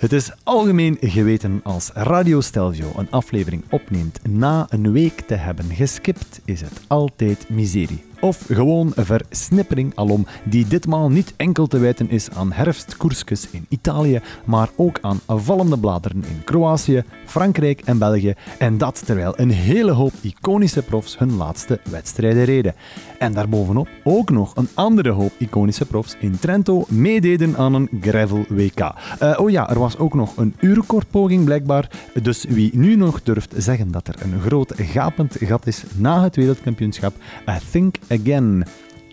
Het is algemeen geweten als Radio Stelvio een aflevering opneemt na een week te hebben geskipt, is het altijd miserie. Of gewoon versnippering alom, die ditmaal niet enkel te wijten is aan herfstkoersjes in Italië, maar ook aan vallende bladeren in Kroatië, Frankrijk en België. En dat terwijl een hele hoop iconische profs hun laatste wedstrijden reden. En daarbovenop ook nog een andere hoop iconische profs in Trento meededen aan een gravel WK. Uh, oh ja, er was ook nog een uurkortpoging blijkbaar. Dus wie nu nog durft zeggen dat er een groot gapend gat is na het wereldkampioenschap, I think again.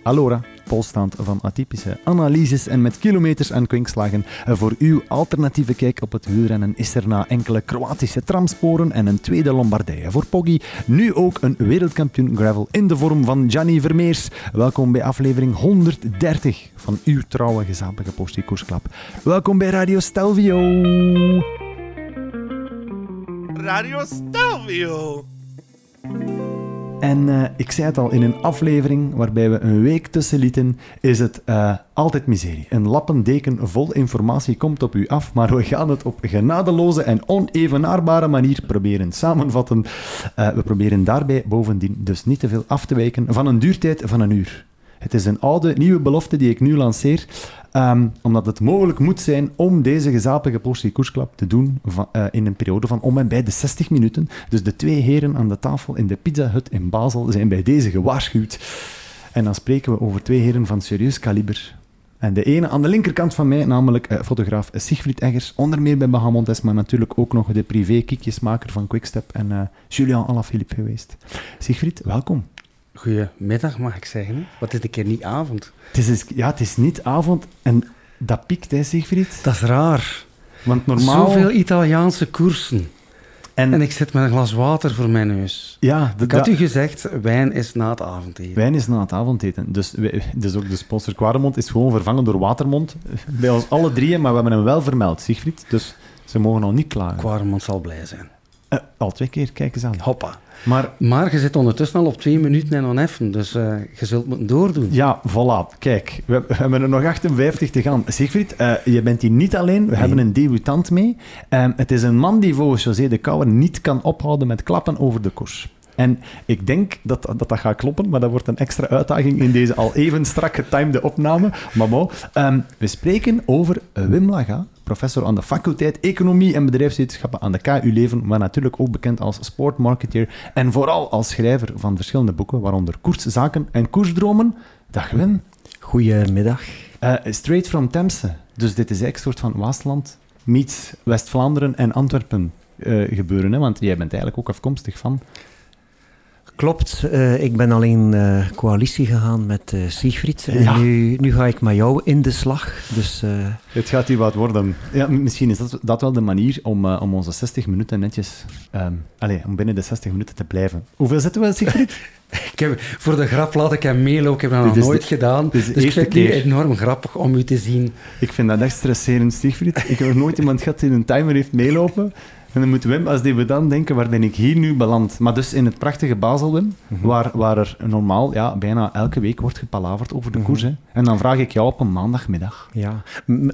Allora, polstaand van atypische analyses en met kilometers en kwinkslagen. Voor uw alternatieve kijk op het wielrennen is er na enkele Kroatische tramsporen en een tweede Lombardije voor Poggi nu ook een wereldkampioen gravel in de vorm van Gianni Vermeers. Welkom bij aflevering 130 van uw trouwe gezamenlijke postie Koersklap. Welkom bij Radio Stelvio. Radio Stelvio. En uh, ik zei het al, in een aflevering waarbij we een week tussen lieten, is het uh, altijd miserie. Een lappendeken vol informatie komt op u af, maar we gaan het op genadeloze en onevenaarbare manier proberen samenvatten. Uh, we proberen daarbij bovendien dus niet te veel af te wijken van een duurtijd van een uur. Het is een oude, nieuwe belofte die ik nu lanceer. Um, omdat het mogelijk moet zijn om deze gezapige portie koersklap te doen uh, in een periode van om en bij de 60 minuten. Dus de twee heren aan de tafel in de Pizza Hut in Basel zijn bij deze gewaarschuwd. En dan spreken we over twee heren van serieus kaliber. En de ene aan de linkerkant van mij, namelijk uh, fotograaf Sigfried Eggers, onder meer bij Bahamontes, maar natuurlijk ook nog de privé-kiekjesmaker van Quickstep en uh, Julian Alaphilippe geweest. Sigfried, welkom. Goedemiddag, mag ik zeggen. Wat is de keer niet avond? Het is, ja, het is niet avond en dat piekt, hè, Sigfried? Dat is raar. Want normaal... Zoveel Italiaanse koersen. En, en, ik zit met een glas water voor mijn neus. Ja, ik had u gezegd, wijn is na het avondeten. Wijn is na het avondeten. Dus, dus ook de sponsor Quaremont is gewoon vervangen door Watermond. Bij ons alle drieën, maar we hebben hem wel vermeld, Sigfried. Dus ze mogen al niet klagen. Quaremont zal blij zijn. Uh, al twee keer, kijk eens aan. Hoppa. Maar, maar je zit ondertussen al op twee minuten en oneffen, dus uh, je zult moeten doordoen. Ja, voilà. Kijk, we, we hebben er nog 58 te gaan. Sigfried, uh, je bent hier niet alleen. We nee. hebben een debutant mee. Het is een man die volgens José de Kouwer niet kan ophouden met klappen over de koers. En ik denk dat, dat dat gaat kloppen, maar dat wordt een extra uitdaging in deze al even strak getimede opname. Maar bon, um, we spreken over Wim Laga, professor aan de faculteit Economie en Bedrijfswetenschappen aan de KU Leuven, maar natuurlijk ook bekend als sportmarketeer en vooral als schrijver van verschillende boeken, waaronder Koerszaken en Koersdromen. Dag Wim. Goedemiddag. Uh, straight from Temse. Dus dit is eigenlijk een soort van Waasland meets West-Vlaanderen en Antwerpen uh, gebeuren, hè? want jij bent eigenlijk ook afkomstig van... Klopt, uh, ik ben alleen uh, coalitie gegaan met uh, Siegfried. En ja. nu, nu ga ik met jou in de slag. Dus, Het gaat hier wat worden. Ja, misschien is dat, dat wel de manier om, om onze 60 minuten netjes... Um, allez, om binnen de 60 minuten te blijven. Hoeveel zitten we, Siegfried? ik heb, voor de grap laat ik hem meelopen. Ik heb dat nog nooit de, gedaan. Dus ik vind het nu enorm grappig om u te zien. Ik vind dat echt stresserend, Siegfried. Ik heb nog nooit iemand gehad die een timer heeft meelopen. En dan moet Wim, als die we dan denken, waar ben ik hier nu beland? Maar dus in het prachtige Basel, Wim, mm -hmm. waar, waar er normaal ja, bijna elke week wordt gepalaverd over de mm -hmm. koers. Hè. En dan vraag ik jou op een maandagmiddag. Ja,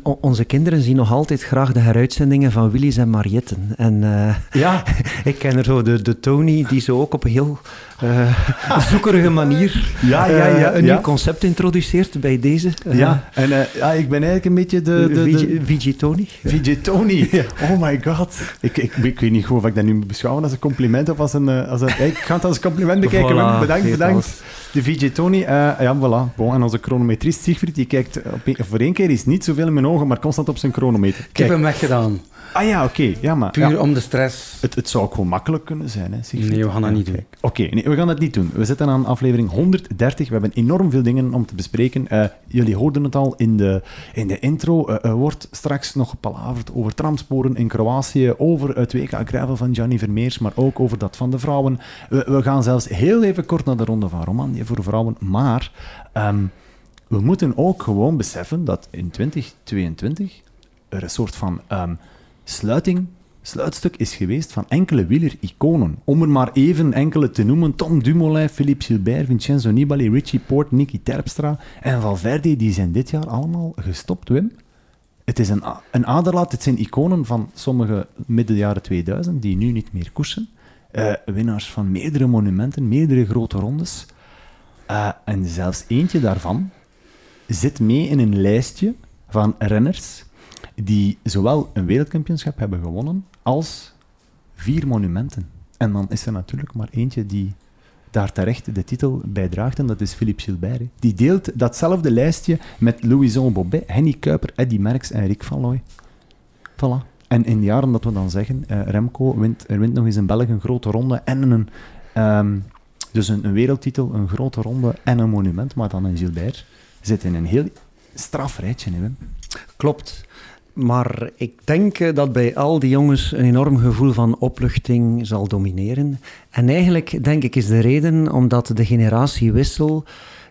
onze kinderen zien nog altijd graag de heruitzendingen van Willys en Marietten. En uh, ja. ik ken er zo de, de Tony, die zo ook op heel uh, zoekerige manier ja, ja, ja, uh, een ja. nieuw concept introduceert bij deze. Uh, ja, en ja, ik ben eigenlijk een beetje de... de, de VG Tony. VG Tony. Oh my god. Ik, ik, ik, weet niet goed of ik dat nu moet beschouwen als een compliment of als een... Als een ik ga het als een compliment bekijken. Voilà, bedankt, bedankt. De VJ Tony, ja, voilà. Bon, en onze chronometrist Siegfried, die kijkt op, voor één keer is niet zoveel in mijn ogen, maar constant op zijn chronometer. Ik heb hem weggedaan. Ah ja, oké. Okay. Ja, maar, Puur ja. om de stress. Het, het zou ook gewoon makkelijk kunnen zijn, hè, Siegfried? Nee, we gaan dat niet doen. Oké, okay, nee, we gaan dat niet doen. We zitten aan aflevering 130. We hebben enorm veel dingen om te bespreken. Uh, jullie hoorden het al in de, in de intro. Uh, er wordt straks nog gepalaverd over tramsporen in Kroatië, over het WK Gravel van Gianni Vermeers, maar ook over dat van de vrouwen. We, we gaan zelfs heel even kort naar de ronde van Romandie voor vrouwen, maar um, we moeten ook gewoon beseffen dat in 2022 er een soort van... Um, sluiting, sluitstuk is geweest van enkele wieler-iconen. Om er maar even enkele te noemen. Tom Dumoulin, Philippe Gilbert, Vincenzo Nibali, Richie Port, Nicky Terpstra en Valverde, die zijn dit jaar allemaal gestopt, Wim. het is een, een aderlaat. Het zijn iconen van sommige midden jaren 2000 die nu niet meer koersen. Uh, winnaars van meerdere monumenten, meerdere grote rondes. Uh, en zelfs eentje daarvan zit mee in een lijstje van renners die zowel een wereldkampioenschap hebben gewonnen als vier monumenten. En dan is er natuurlijk maar eentje die daar terecht de titel bij draagt, en dat is Philippe Gilbert. Die deelt datzelfde lijstje met Louison Bobet, Henny Kuiper, Eddy Merckx en Rick van Looy. Voilà. En in de jaren dat we dan zeggen, uh, Remco wint, er wint nog eens in België een grote ronde en een, um, dus een, een, wereldtitel, een grote ronde en een monument, maar dan een Gilbert zit in een heel straf rijtje. Hè, Klopt. Maar ik denk eh, dat bij al die jongens een enorm gevoel van opluchting zal domineren. En eigenlijk denk ik is de reden omdat de generatiewissel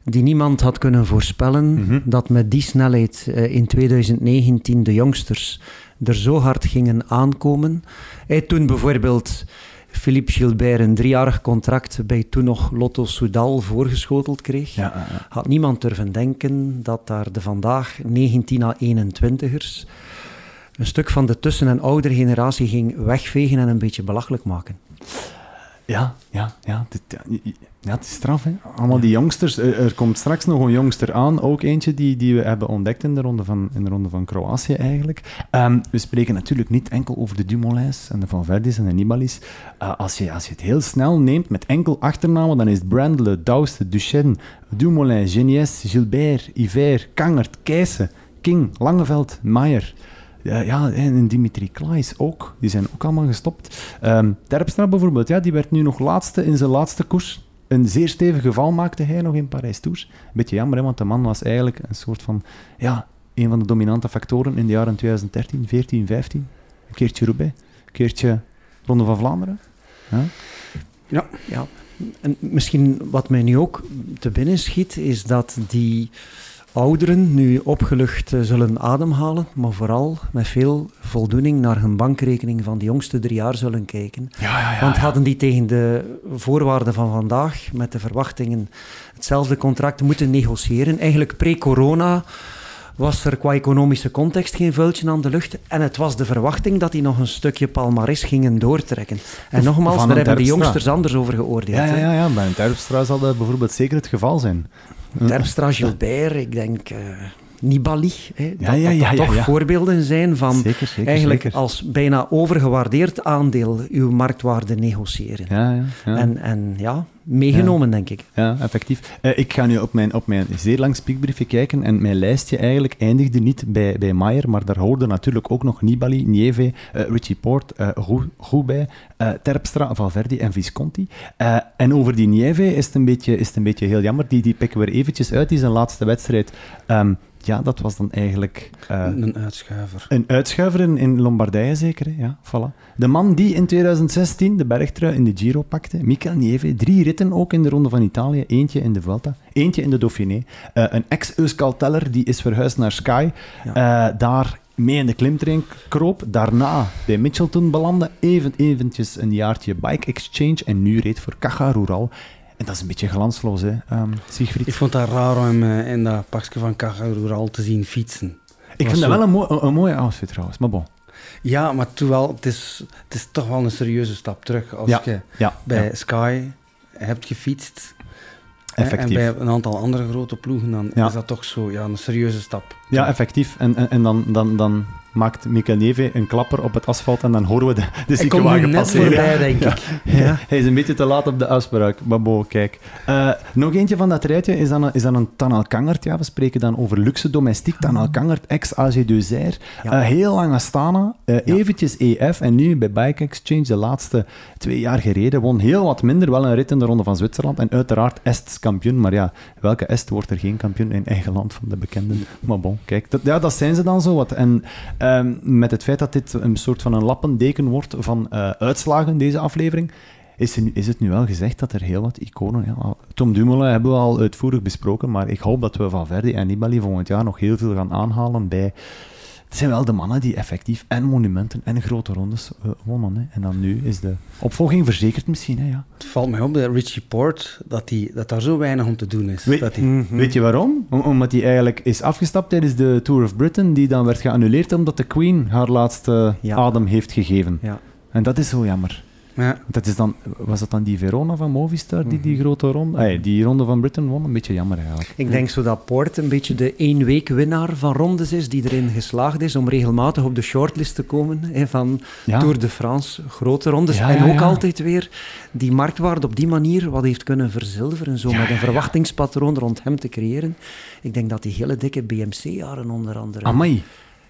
die niemand had kunnen voorspellen, mhm. dat met die snelheid eh, in 2019 de jongsters er zo hard gingen aankomen. Hij toen bijvoorbeeld Philippe Gilbert een driejarig contract bij toen nog Lotto Soudal voorgeschoteld kreeg, ja, had niemand durven denken dat daar de vandaag 19 à 21ers een stuk van de tussen- en oudere generatie ging wegvegen en een beetje belachelijk maken. Ja, ja, ja. Het, ja, het is straf, hè. Allemaal die jongsters. Er, komt straks nog een jongster aan, ook eentje die, die we hebben ontdekt in de ronde van, in de ronde van Kroatië, eigenlijk. Ehm, we spreken natuurlijk niet enkel over de Dumoulins en de Van Verdis en de Nibalis. Uh, als, je, als je het heel snel neemt met enkel achternamen, dan is het Brandle, Douste, Duchesne, Dumoulin, Genies, Gilbert, Iver, Kangert, Keijsen, King, Langeveld, Maier ja, en Dimitri Klaes ook. Die zijn ook allemaal gestopt. Um, Terpstra bijvoorbeeld, ja, die werd nu nog laatste in zijn laatste koers. Een zeer stevig geval maakte hij nog in Parijs-Tours. Beetje jammer, hè, want de man was eigenlijk een soort van... Ja, een van de dominante factoren in de jaren 2013, 14, 15. Een keertje Roubaix, een keertje Ronde van Vlaanderen. Ja, ja. ja. En misschien wat mij nu ook te binnen schiet, is dat die ouderen nu opgelucht eh, zullen ademhalen, maar vooral met veel voldoening naar hun bankrekening van de jongste drie jaar zullen kijken. Ja, ja, ja, Want hadden die tegen de voorwaarden van vandaag, met de verwachtingen, hetzelfde contract moeten negociëren, eigenlijk pre-corona was er qua economische context geen vuiltje aan de lucht. En het was de verwachting dat die nog een stukje palmaris gingen doortrekken. En nogmaals, daar hebben de jongsters anders over geoordeeld. Ja, ja, ja, ja. bij een Terpstra zal dat bijvoorbeeld zeker het geval zijn. Terpstra, Gilbert, ik denk... Uh, Nibali, hè, dat, ja, ja, dat, toch voorbeelden zijn van zeker, zeker, eigenlijk als bijna overgewaardeerd aandeel uw marktwaarde negociëren. En, en ja, meegenomen, denk ik. Ja, effectief. Uh, ik ga nu op mijn, op mijn zeer lang spiekbriefje kijken en mijn lijstje eigenlijk eindigde niet bij, bij Maier, maar daar hoorden natuurlijk ook nog Nibali, Nieve, uh, Richie Port, uh, Roubaix, Terpstra, Valverde en Visconti. en over die Nieve is het een beetje, is het een beetje heel jammer. Die, die pikken we er eventjes uit, die zijn laatste wedstrijd. Um, ja, dat was dan eigenlijk... Uh, een uitschuiver. Een uitschuiver in, in Lombardije zeker, hè? ja, voilà. De man die in 2016 de bergtrui in de Giro pakte, Michael Nieve, drie ritten ook in de Ronde van Italië, eentje in de Vuelta, eentje in de Dauphiné. Uh, een ex-Euskalteller, die is verhuisd naar Sky, ja. uh, daar mee in de klimtrain kroop, daarna bij Mitchelton belandde, even eventjes een jaartje Bike Exchange en nu reed voor Caja Rural. En dat is een beetje glansloos, hè, um, Siegfried? Ik vond dat raar om uh, in dat pakje van Caja Rural te zien fietsen. Ik vind dat wel een, mooi, een, mooie outfit trouwens, maar bon. Ja, maar toen wel, het is, het is toch wel een serieuze stap terug. Als je bij Sky hebt gefietst Effectief. en bij een aantal andere grote ploegen, dan is dat toch zo ja, een serieuze stap. Ja, effectief. En, en, en dan, dan, dan maakt Mikel Neve een klapper op het asfalt en dan horen we de, de ziekenwagen passeren. voorbij, denk ik. Ja. Hij is een beetje te laat op de afspraak, maar bo, kijk. Uh, nog eentje van dat rijtje is dan, is dan een Tanal Kangert. Ja, we spreken dan over luxe domestiek. Tanal Kangert, ex-AG. Ja. Uh, heel lang Astana, uh, eventjes EF en nu bij Bike Exchange de laatste twee jaar gereden. Won heel wat minder, wel een rit in de Ronde van Zwitserland en uiteraard Ests kampioen. Maar ja, welke Est wordt er geen kampioen in eigen land van de bekenden? Maar bon, kijk, dat, ja, dat zijn ze dan zo wat. En Ehm, met het feit dat dit een soort van een lappendeken wordt van uh, uitslagen, deze aflevering, is, is, het nu wel gezegd dat er heel wat iconen... Ja, Tom Dumoulin hebben we al uitvoerig besproken, maar ik hoop dat we van Verdi en Nibali volgend jaar nog heel veel gaan aanhalen bij Het zijn wel de mannen die effectief en monumenten en grote rondes uh, wonnen. Hè. En dan nu is de opvolging verzekerd misschien. Hè, ja. Het valt mij op bij Richie Port dat, die, dat daar zo weinig om te doen is. Weet, dat die... mm -hmm. weet je waarom? Om, omdat hij eigenlijk is afgestapt tijdens de Tour of Britain, die dan werd geannuleerd omdat de Queen haar laatste ja. adem heeft gegeven. Ja. En dat is zo jammer. Ja. Dat is dan, was dat dan die Verona van Movistar die die grote ronde, ay, die ronde van Britain won? Een beetje jammer eigenlijk. Ik denk zo dat Poort een beetje de één week winnaar van rondes is, die erin geslaagd is om regelmatig op de shortlist te komen hè, van ja. Tour de France, grote rondes. Ja, en ook altijd weer die marktwaarde op die manier wat heeft kunnen verzilveren, zo met een verwachtingspatroon rond hem te creëren. Ik denk dat die hele dikke BMC-jaren onder andere Amai.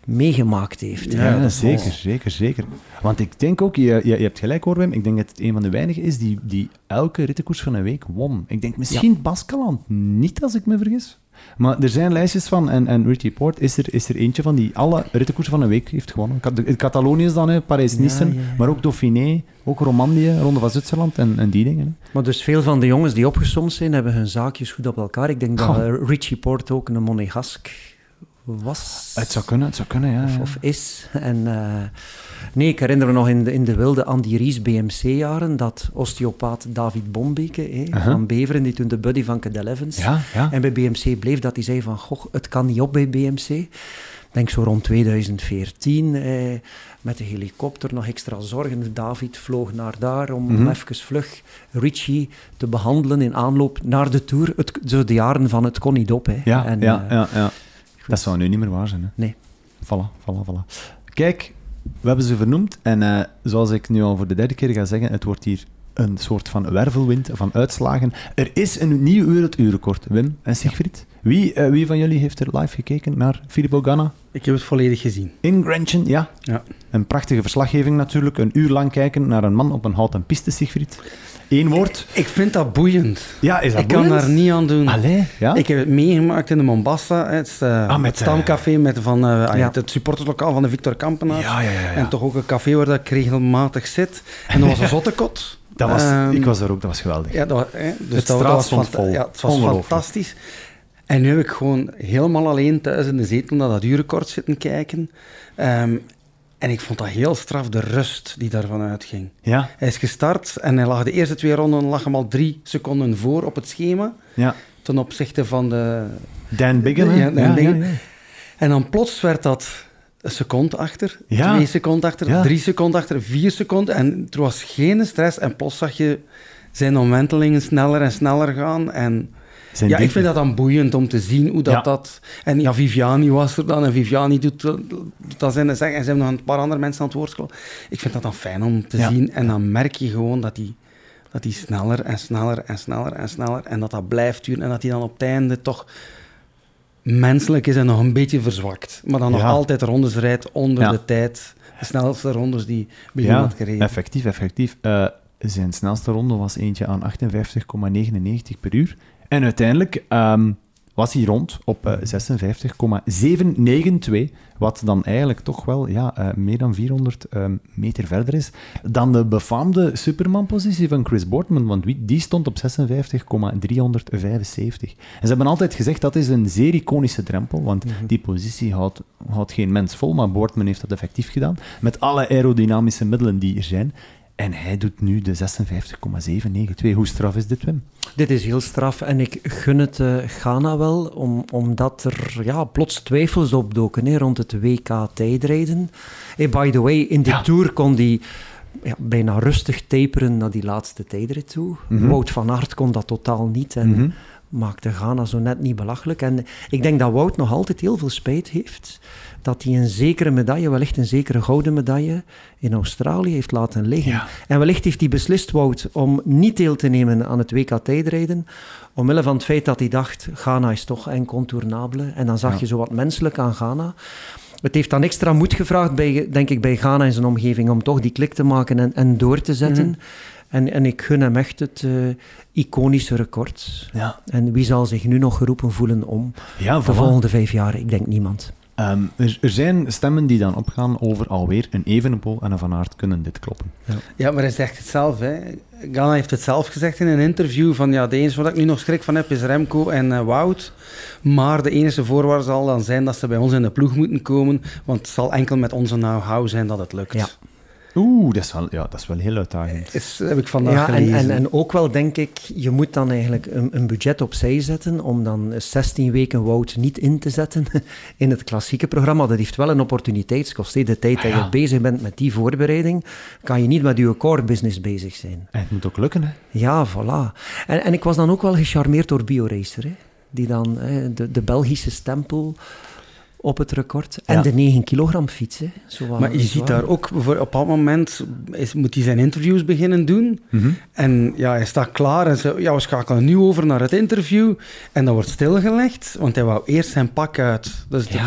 Meegemaakt heeft. Ja, zeker, zeker, zeker. Want ik denk ook, je, je, je hebt gelijk hoor Wim, ik denk dat het een van de weinigen is die, die elke rittenkoers van een week won. Ik denk misschien Baskeland niet, als ik me vergis. Maar er zijn lijstjes van, en, en Richie Port is er, is er eentje van die alle rittenkoersen van een week heeft gewonnen. Catalonië is dan, hè, Parijs-Nice, Ja, ja, ja. maar ook Dauphiné, ook Romandie, Ronde van Zwitserland en, en die dingen. Hè. Maar dus veel van de jongens die opgesomd zijn, hebben hun zaakjes goed op elkaar. Ik denk dat eh, Richie Port ook een monegask was. Het zou kunnen, het zou kunnen, ja. of, is. En, eh, nee, ik herinner me nog in de, in de wilde Andy Ries BMC-jaren dat osteopaat David Bombeke Aha. van Beveren, die toen de buddy van Cadel Evans, Ja, ja. en bij BMC bleef, dat hij zei van, goh, het kan niet op bij BMC. Ik denk zo rond 2014, eh, met de helikopter nog extra zorgen. David vloog naar daar om, even vlug Richie te behandelen in aanloop naar de Tour. Het, zo de jaren van het kon niet op. Hè. Ja, En, ja, eh, ja, Dat zou nu niet meer waar zijn. Hè? Nee. Voilà, voilà, voilà. Kijk, we hebben ze vernoemd. En eh, zoals ik nu al voor de derde keer ga zeggen, het wordt hier een soort van wervelwind van uitslagen. Er is een nieuw werelduurrecord, Wim en Siegfried. Wie, eh, wie van jullie heeft er live gekeken naar Filippo Ganna? Ik heb het volledig gezien. In Grenchen, ja. Ja. Een prachtige verslaggeving natuurlijk. Een uur lang kijken naar een man op een houten piste, Siegfried. Eén woord. Ik vind dat boeiend. Ja, is dat ik kan daar niet aan doen. Allee, ja. Ik heb het meegemaakt in de Mombasa, het, eh, Ah, met, het stamcafé met van, eh, ah, Ja. het supporterslokaal van de Victor Kampenaar. ja, ja, ja. En toch ook een café waar dat ik regelmatig zit. En dat was een zottekot. Dat was, Ehm, ik was er ook, dat was geweldig. Ja, dat, was- dus Het dat, straat was stond vol. Ja, het was fantastisch. En nu heb ik gewoon helemaal alleen thuis in de zetel naar dat uurrecord zitten kijken. Ehm, en ik vond dat heel straf, de rust die daarvan uitging. Ja, Hij is gestart en hij lag de eerste twee ronden lag hem al drie seconden voor op het schema. ja. Ten opzichte van de... Dan? Ja, ja. En dan plots werd dat een seconde achter, twee seconden achter, drie seconden achter, vier seconden. En er was geen stress. En plots zag je zijn omwentelingen sneller en sneller gaan. En Zijn ja, ik vind dat dan boeiend om te zien hoe dat... Ja. dat en ja, Viviani was er dan. En Viviani doet, doet dat zijn zeggen. En ze hebben nog een paar andere mensen aan het woord gekomen. Ik vind dat dan fijn om te Ja. zien. En dan merk je gewoon dat die, dat die sneller en sneller en sneller en sneller... En dat dat blijft duren. En dat die dan op het einde toch menselijk is en nog een beetje verzwakt. Maar dan nog altijd rondes rijdt onder Ja. de tijd. De snelste rondes die Biggie Ja, had gereden. effectief, effectief. Eh, zijn snelste ronde was eentje aan 58,99 per uur. En uiteindelijk ehm, was hij rond op eh, 56,792, wat dan eigenlijk toch wel ja, eh, meer dan 400 ehm, meter verder is dan de befaamde Superman-positie van Chris Boardman, want die stond op 56,375. En ze hebben altijd gezegd dat is een zeer iconische drempel, want die positie houdt, houdt geen mens vol, maar Boardman heeft dat effectief gedaan, met alle aerodynamische middelen die er zijn. En hij doet nu de 56,792. Hoe straf is dit, Wim? Dit is heel straf en ik gun het eh, Ghana wel, om, omdat er ja, plots twijfels opdoken hè, rond het WK tijdrijden. Hey, by the way, in de Ja. Tour kon die ja, bijna rustig taperen naar die laatste tijdrit toe. Mhm. Wout van Aert kon dat totaal niet en Mhm. maakte Ghana zo net niet belachelijk. En ik denk dat Wout nog altijd heel veel spijt heeft dat hij een zekere medaille, wellicht een zekere gouden medaille, in Australië heeft laten liggen. Ja. En wellicht heeft hij beslist, Wout, om niet deel te nemen aan het WK tijdrijden, omwille van het feit dat hij dacht, Ghana is toch incontournabele. En dan zag Ja. je zo wat menselijk aan Ghana. Het heeft dan extra moed gevraagd, bij, denk ik, bij Ghana en zijn omgeving, om toch die klik te maken en, en door te zetten. Mhm. En, en ik gun hem echt het eh, iconische record. Ja, En wie zal zich nu nog geroepen voelen om ja de volgende vijf jaar? Ik denk niemand. Ehm, er, er zijn stemmen die dan opgaan over alweer een Evenepoel en een Van Aert kunnen dit kloppen. Ja, maar hij zegt het zelf. Hè. Heeft het zelf gezegd in een interview. Van, ja, de enige waar ik nu nog schrik van heb is Remco en eh, Wout. Maar de enige voorwaarde zal dan zijn dat ze bij ons in de ploeg moeten komen. Want het zal enkel met onze know-how zijn dat het lukt. Ja. Oeh, dat is wel, ja, dat is wel heel uitdagend. Is, heb ik vandaag Ja, en, gelezen. en, en ook wel denk ik, je moet dan eigenlijk een, een budget opzij zetten om dan 16 weken Wout niet in te zetten in het klassieke programma. Dat heeft wel een opportuniteitskost. De tijd Ah, dat je bezig bent met die voorbereiding, kan je niet met je core business bezig zijn. En het moet ook lukken, hè? Ja, voilà. En, en ik was dan ook wel gecharmeerd door BioRacer, hè, die dan hè, de, de Belgische stempel op het record. En Ja. de 9 kilogram fiets. Hè. Zo Maar je ziet daar ook, voor, op dat moment is, moet hij zijn interviews beginnen doen. Mhm. En ja, hij staat klaar en zo, ja, we schakelen nu over naar het interview. En dat wordt stilgelegd, want hij wou eerst zijn pak uit. Dus de-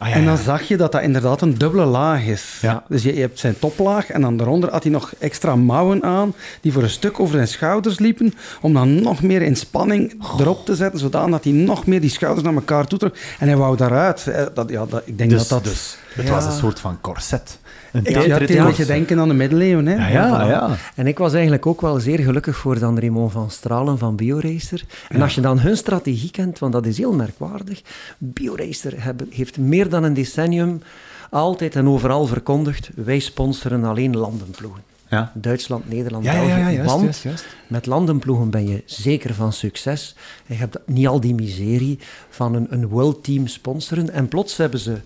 Ah, ja, En dan ja. zag je dat dat inderdaad een dubbele laag is. Ja. Dus je, je hebt zijn toplaag en dan daaronder had hij nog extra mouwen aan, die voor een stuk over zijn schouders liepen, om dan nog meer in spanning erop te zetten, zodat hij nog meer die schouders naar elkaar toe trok. En hij wou daaruit. Dat, ja, dat, ik denk Dus, dat dat... dus het was een soort van corset. Een Ik, ja, een beetje denken aan de middeleeuwen. Hè? Ja, ja, ja. En ik was eigenlijk ook wel zeer gelukkig voor dan Raymond van Stralen van BioRacer. En als je dan hun strategie kent, want dat is heel merkwaardig. BioRacer hebben- heeft meer dan een decennium altijd en overal verkondigd, wij sponsoren alleen landenploegen. Ja. Duitsland, Nederland, Ja, België. ja, juist, want juist, juist. met landenploegen ben je zeker van succes. Je hebt niet al die miserie van een, een world team sponsoren. En plots hebben ze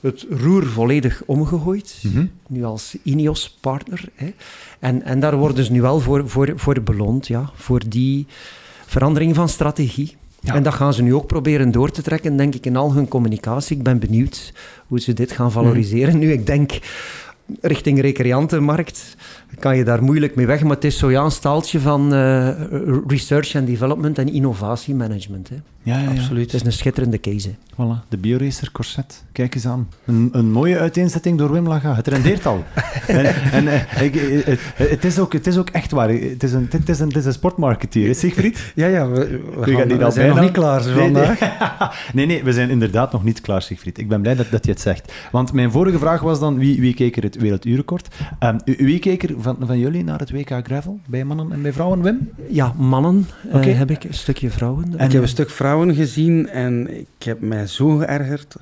het roer volledig omgegooid. Mhm. Nu als Ineos-partner. En, en daar worden ze nu wel voor, voor, voor beloond, ja, voor die verandering van strategie. Ja. En dat gaan ze nu ook proberen door te trekken, denk ik, in al hun communicatie. Ik ben benieuwd hoe ze dit gaan valoriseren. Nu, ik denk, richting recreantenmarkt kan je daar moeilijk mee weg, maar het is zo ja, een staaltje van eh, research and development en innovatiemanagement. Hè. Ja, ja, ja. Absoluut. Het is een schitterende case. hè. Voilà, de BioRacer corset. Kijk eens aan. Een, een mooie uiteenzetting door Wim Laga. Het rendeert al. en en eh, ik, eh, het, het, is ook, het is ook echt waar. Het is een, het is een, het is een sportmarketeer, Siegfried? Ja, ja, we, we, gaan gaan, die we al zijn nog niet klaar Nee, vandaag. Nee. nee, nee, we zijn inderdaad nog niet klaar, Siegfried. Ik ben blij dat, dat je het zegt. Want mijn vorige vraag was dan, wie, wie keek er het werelduurrecord? Ehm, wie keek er van, van jullie naar het WK Gravel? Bij mannen en bij vrouwen, Wim? Ja, mannen eh, heb ik, een stukje vrouwen. ik heb een stuk vrouwen gezien en ik heb mij zo geërgerd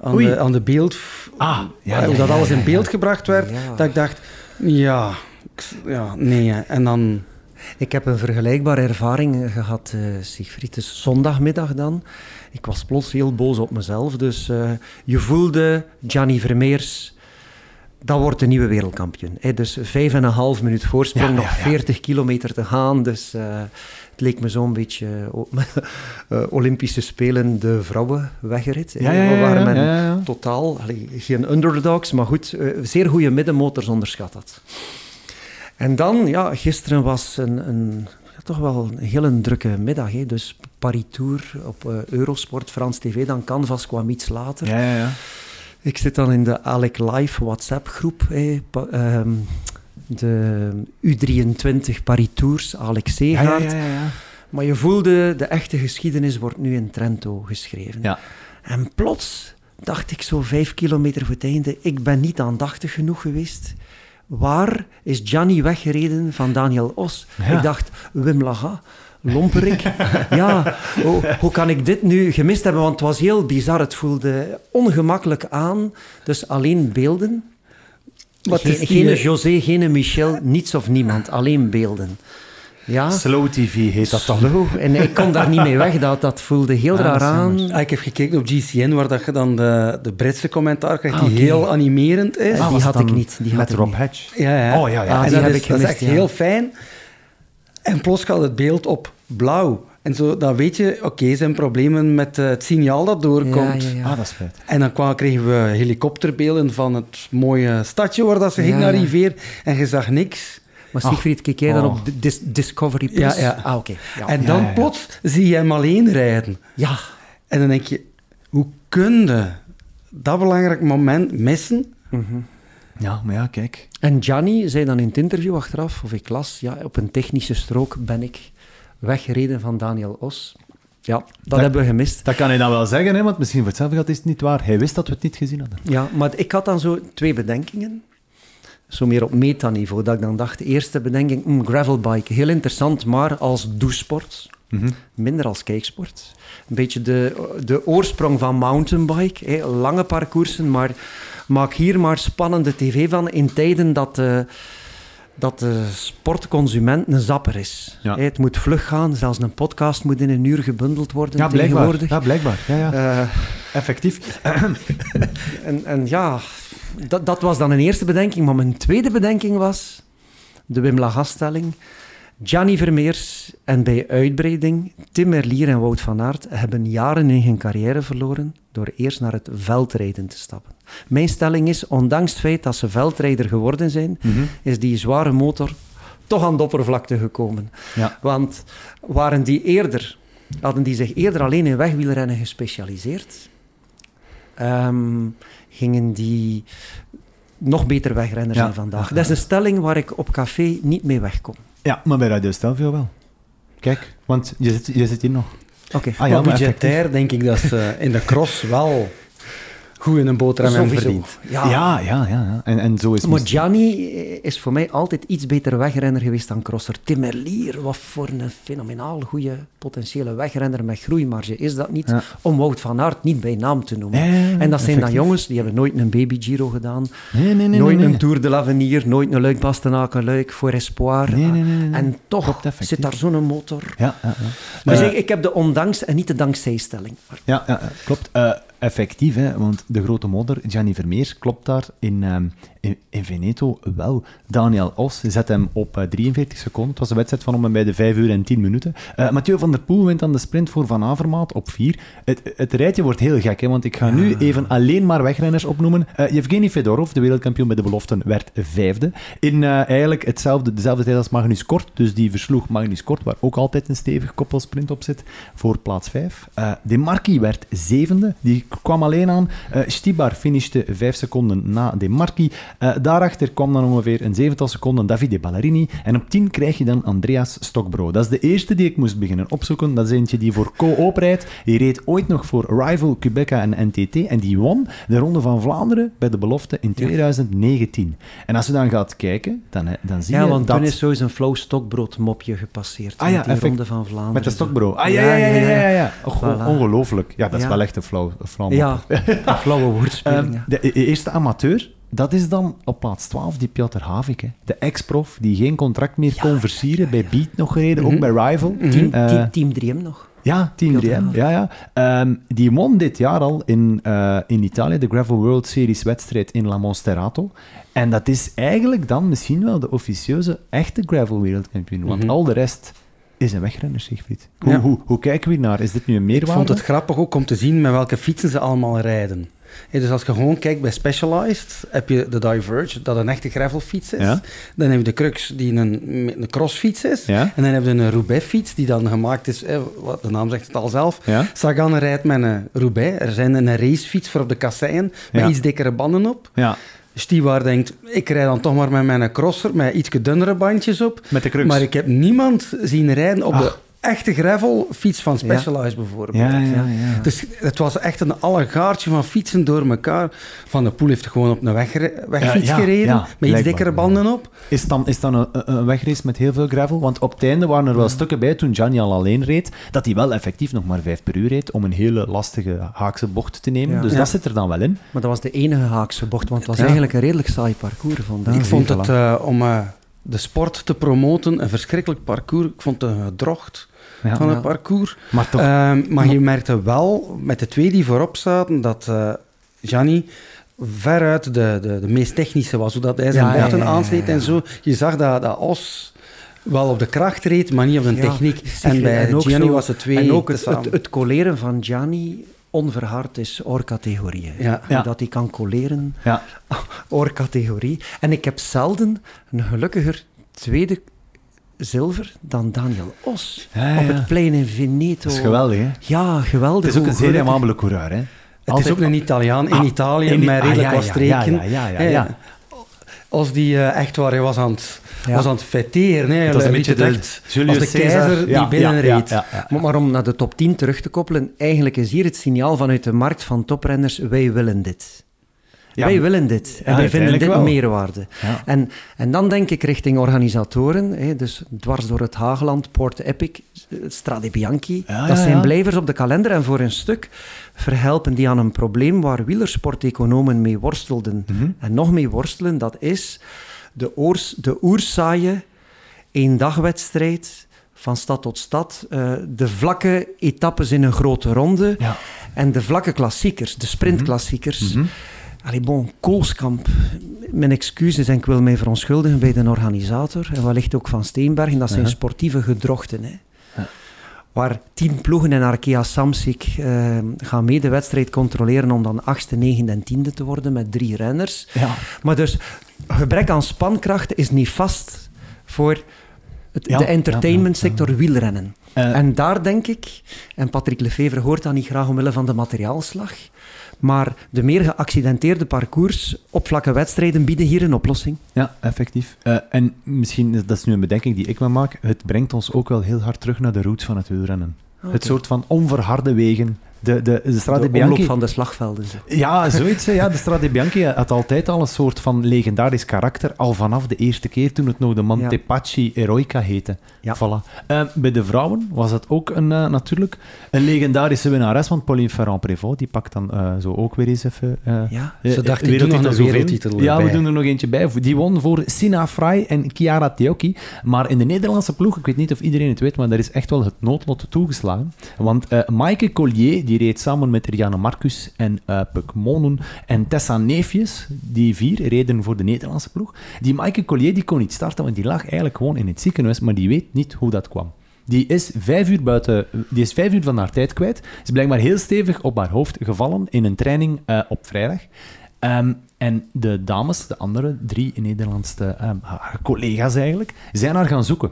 aan, Oei. de, aan de beeld... Ah, ja, hoe ja, dat ja, alles in ja. beeld gebracht werd, Ja. dat ik dacht, ja, ik- ja, nee. hè. En dan... Ik heb een vergelijkbare ervaring eh, gehad, eh Siegfried. Het is zondagmiddag dan. Ik was plots heel boos op mezelf. Dus eh, je voelde Gianni Vermeers, dat wordt de nieuwe wereldkampioen. Hè. Dus vijf en een half minuut voorsprong, Ja, nog ja, ja. 40 kilometer te gaan. Dus eh, het leek me zo'n beetje eh, Olympische Spelen de vrouwen ja, ja, waar men totaal, allee, geen underdogs, maar goed, zeer goede middenmotors onderschat had. En dan, ja, gisteren was een, een ja, toch wel een hele drukke middag. Hè. Dus Paris Tour op Eurosport, Frans TV, dan Canvas kwam iets later. Ja, ja. Ik zit dan in de Alec Live WhatsApp-groep. hè, pa- ehm, de U23 Paris Tours, Alex Seegaard. ja, ja, ja. Maar je voelde, de echte geschiedenis wordt nu in Trento geschreven. Ja. En plots dacht ik zo vijf kilometer voor het einde, ik ben niet aandachtig genoeg geweest. Waar is Gianni weggereden van Daniel Os? Ik dacht, Wim Laga, lomperik. ja, hoe, hoe kan ik dit nu gemist hebben? Want het was heel bizar, het voelde ongemakkelijk aan. Dus alleen beelden. Wat Geen, is die, geen José, geen Michel, niets of niemand, alleen beelden. Ja, Slow TV heet dat dan. slow. En ik kon daar niet mee weg, dat, dat voelde heel Ah, raar aan. Ah, ik heb gekeken op GCN, waar dat je dan de, de Britse commentaar krijgt, Ah, die heel animerend is. Ah, die had ik niet, die met Rob. Hedge. Ja, ja. Oh, ja, ja. Ah, en die dat, heb is, ik dat is gemist, echt ja. heel fijn. En plots gaat het beeld op blauw. En zo, dan weet je, oké, zijn problemen met eh, het signaal dat doorkomt. Ja, ja, ja. Ah, dat spijt. En dan kwa- kregen we helikopterbeelden van het mooie stadje waar dat ze ging naar. Rivier. En je zag niks. Maar Siegfried, kijk jij dan Oh. op Dis- Discovery Plus? Ja, ja. Ah, oké. Ja. en Ja, dan ja, ja. plots zie je hem alleen rijden. ja. En dan denk je, hoe kun je dat belangrijk moment missen? Mhm. Ja, maar ja, kijk. En Gianni zei dan in het interview achteraf, of ik las, ja, op een technische strook ben ik weggereden van Daniel Os. Ja, dat, Dat- hebben we gemist. Dat kan hij dan wel zeggen, hè, want misschien voor hetzelfde geld is het niet waar. Hij wist dat we het niet gezien hadden. Ja, maar ik had dan zo twee bedenkingen. Zo meer op metaniveau. Dat ik dan dacht, de eerste bedenking, mm, gravelbike, heel interessant, maar als douchesport. Mhm. Minder als kijksport. Een beetje de, de oorsprong van mountainbike. Hè. Lange parcoursen, maar maak hier maar spannende tv van in tijden dat de, dat de sportconsument een zapper is. Ja. Het moet vlug gaan, zelfs een podcast moet in een uur gebundeld worden Ja, blijkbaar. tegenwoordig. Ja, blijkbaar. Ja, ja. Eh, Effectief. en, en ja, dat, dat was dan een eerste bedenking. Maar mijn tweede bedenking was de Wim Lagastelling. Gianni Vermeers en bij uitbreiding Tim Merlier en Wout van Aert hebben jaren in hun carrière verloren door eerst naar het veldrijden te stappen. Mijn stelling is, ondanks het feit dat ze veldrijder geworden zijn, Mhm. is die zware motor toch aan de oppervlakte gekomen. Ja. Want waren die eerder, hadden die zich eerder alleen in wegwielrennen gespecialiseerd, ehm, gingen die nog beter wegrenners Ja. zijn vandaag. Dat is een stelling waar ik op café niet mee wegkom. ja, maar bij Radio Stelvio wel. Kijk, want je zit, je zit hier nog. Oké. Ah ja, maar budgetair denk ik dat ze in de cross wel goed in een boterham hebben Sowieso. verdiend. Ja, ja, ja. ja. En, en zo is Maar het. Gianni is voor mij altijd iets beter wegrenner geweest dan Crosser. Tim Merlier, wat voor een fenomenaal goede potentiële wegrenner met groeimarge is dat niet? Ja. Om Wout van Aert niet bij naam te noemen. En dat zijn dan jongens, die hebben nooit een baby Giro gedaan, Nee, nee, nee. nooit nee, een. Tour de l'Avenir, nooit een Luik Bastenaken Luik voor Espoir. Nee, nee, nee, nee, nee. En toch zit daar zo'n motor. Ja, ja, ja. Dus Eh, ik, ik heb de ondanks en niet de dankzijstelling. Ja, ja, ja, klopt. Eh, effectief, hè, want de grote modder, Gianni Vermeers, klopt daar in, ehm, in, in Veneto wel. Daniel Os zet hem op eh, 43 seconden. Het was een wedstrijd van om en bij de 5 uur en 10 minuten. Eh, Mathieu van der Poel wint dan de sprint voor Van Avermaat op 4. Het, het rijtje wordt heel gek, hè, want ik ga nu even alleen maar wegrenners opnoemen. Eh Yevgeny Fedorov, de wereldkampioen bij de beloften, werd vijfde. In eh, eigenlijk hetzelfde, dezelfde tijd als Magnus Kort. Dus die versloeg Magnus Kort, waar ook altijd een stevig koppelsprint op zit, voor plaats 5. Eh de Marquis werd zevende. Die kwam alleen aan. Eh Stibar finishte vijf seconden na De Marquis. Eh, daarachter kwam dan ongeveer een zevental seconden Davide Ballerini. En op 10 krijg je dan Andreas Stokbro. Dat is de eerste die ik moest beginnen opzoeken. Dat is eentje die voor Co-op rijdt. Die reed ooit nog voor Rival, Quebeca en NTT. En die won de Ronde van Vlaanderen bij de belofte in 2019. En als je dan gaat kijken, dan, dan zie Ja, je want dat... toen is eens een flauw stokbroodmopje gepasseerd. Ah ja, met die effect- Ronde van Vlaanderen. Met de stokbro. Ah, ja, ja, ja, ja, ja. ja. Voilà. Ongelooflijk. Ja, dat is Ja. wel echt een flauw, een flauw Ja, een flauwe woordspeling. Ehm, ja. de eerste amateur, dat is dan op plaats 12 die Piotr Havik. Hè. De ex-prof die geen contract meer kon versieren. Bij Beat nog gereden, ook bij Rival. Team, Eh, team, team 3M nog. ja, Team Piotr 3M. Havik. Ja, ja. Ehm, die won dit jaar al in, eh, in Italië de Gravel World Series wedstrijd in La Monsterrato. En dat is eigenlijk dan misschien wel de officieuze echte gravel wereldkampioen. Want Mhm. al de rest is een wegrenner, Siegfried. Hoe, Ja. hoe, hoe kijken we naar? Is dit nu een Ik meerwaarde? vond het grappig ook om te zien met welke fietsen ze allemaal rijden. Dus als je gewoon kijkt bij Specialized, heb je de Diverge, dat een echte gravelfiets is. Ja. Dan heb je de Crux, die een, een crossfiets is. Ja. En dan heb je een Roubaix-fiets, die dan gemaakt is, eh, wat de naam zegt het al zelf. Ja. Sagan rijdt met een Roubaix. Er zijn een racefiets voor op de kasseien, met Ja. iets dikkere banden op. Stiwaar denkt, ik rijd dan toch maar met mijn crosser, met iets dunnere bandjes op. met de crux. Maar ik heb niemand zien rijden op de. Echte gravelfiets van Specialized bijvoorbeeld. Ja, ja, ja. Dus het was echt een allegaartje van fietsen door elkaar. Van de Poel heeft gewoon op een wegre- wegfiets Ja, ja, gereden, ja, met iets blijkbaar, dikkere banden op. Is dan, is dan een, een wegrace met heel veel gravel? Want op het einde waren er wel stukken bij, toen Gianni al alleen reed, dat hij wel effectief nog maar 5 per uur reed om een hele lastige haakse bocht te nemen. Ja. Dus Ja. dat zit er dan wel in. Maar dat was de enige haakse bocht, want het was Ja. eigenlijk een redelijk saai parcours vandaag. ik vond het, eh, om eh, de sport te promoten, een verschrikkelijk parcours. Ik vond het een gedrocht Ja. van het parcours. Maar toch, Ehm, maar je merkte wel, met de twee die voorop zaten, dat Gianni veruit de, de, de meest technische was. Zodat hij zijn ja, aansneed en zo. Je zag dat, dat Os wel op de kracht reed, maar niet op de techniek. En bij en ook Gianni zo- was het twee En ook het, het, van Gianni onverhard is oorcategorie. hè. Ja. Ja. Dat hij kan colleren, ja. oorcategorie. En ik heb zelden een gelukkiger tweede zilver dan Daniel Os. Ja, ja, Op het plein in Veneto. dat is geweldig, hè? Ja, geweldig. Het is ook een zeer amabele coureur, hè? Het is ook een Italiaan in Ah, Italië, in- met ah, redelijk ja, wat ja, streken. ja, ja, ja, als die eh, echt waar, hij was aan het, Ja. was aan het fêteren. hè. Dat was een beetje de echt Julius als de Caesar. keizer die Ja, binnenreed. ja, ja, ja. Maar, maar om naar de top 10 terug te koppelen, eigenlijk is hier het signaal vanuit de markt van toprenners, wij willen dit. Ja, wij willen dit. En ja, wij vinden dit wel. meerwaarde. Ja. En, en dan denk ik richting organisatoren, hè, dus dwars door het Hageland, Port Epic, Strade Bianchi. Dat zijn blijvers op de kalender en voor een stuk verhelpen die aan een probleem waar wielersporteconomen mee worstelden. Mhm. En nog mee worstelen, dat is de, oors, de oersaaie eendagwedstrijd van stad tot stad. eh, de vlakke etappes in een grote ronde. Ja. En de vlakke klassiekers, de sprintklassiekers. Mhm. Allee, bon, Koolskamp. Mijn excuses en ik wil mij verontschuldigen bij de organisator. En wellicht ook van Steenbergen. Dat zijn Ja. sportieve gedrochten. Hè. Ja. Waar tien ploegen en Arkea Samsic eh, gaan mee de wedstrijd controleren om dan achtste, negende en tiende te worden met drie renners. Ja. Maar dus, gebrek aan spankracht is niet vast voor het, Ja, de ja, entertainmentsector wielrennen. Eh, En daar denk ik, en Patrick Lefevre hoort dat niet graag omwille van de materiaalslag, maar de meer geaccidenteerde parcours op vlakke wedstrijden bieden hier een oplossing. Ja, effectief. Eh, en misschien, dat is nu een bedenking die ik me maak, het brengt ons ook wel heel hard terug naar de roots van het wielrennen. Het soort van onverharde wegen. De, de, de Strade de Bianchi... omloop van de slagvelden. Ja, zoiets. Ja, de Strade Bianchi had altijd al een soort van legendarisch karakter. Al vanaf de eerste keer toen het nog de Montepaschi Eroica heette. Ja. Voilà. Eh, bij de vrouwen was het ook een, eh, natuurlijk een legendarische winnares. Want Pauline Ferrand-Prévot, die pakt dan eh, zo ook weer eens even... Ja. Ze dachten, eh, ik doe nog een wereldtitel Ja, we doen er nog eentje bij. Die won voor Sina Fry en Chiara Teocchi. Maar in de Nederlandse ploeg, ik weet niet of iedereen het weet, maar daar is echt wel het noodlot toegeslagen. Want Maaike Collier, die reed samen met Rianne Marcus en eh Puk Monen en Tessa Neefjes, die vier reden voor de Nederlandse ploeg. Die Maaike Collier die kon niet starten, want die lag eigenlijk gewoon in het ziekenhuis, maar die weet niet hoe dat kwam. Die is vijf uur, buiten, die is vijf uur van haar tijd kwijt. Is blijkbaar heel stevig op haar hoofd gevallen in een training eh, op vrijdag. Ehm, en de dames, de andere drie Nederlandse ehm, collega's eigenlijk, zijn haar gaan zoeken.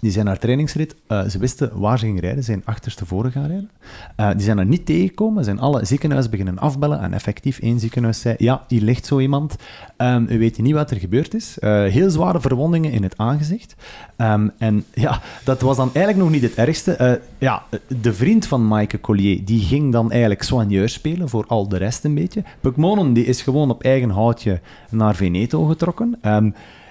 Die zijn haar trainingsrit, eh, ze wisten waar ze ging rijden, ze zijn achterstevoren gaan rijden. Eh, die zijn er niet tegengekomen, zijn alle ziekenhuizen beginnen afbellen en effectief één ziekenhuis zei, ja, hier ligt zo iemand, Ehm we weten niet wat er gebeurd is. Eh, heel zware verwondingen in het aangezicht. Ehm, en ja, dat was dan eigenlijk nog niet het ergste. Ja, de vriend van Maaike Collier, die ging dan eigenlijk soigneur spelen voor al de rest een beetje. Pukmonen, die is gewoon op eigen houtje naar Veneto getrokken. Ehm,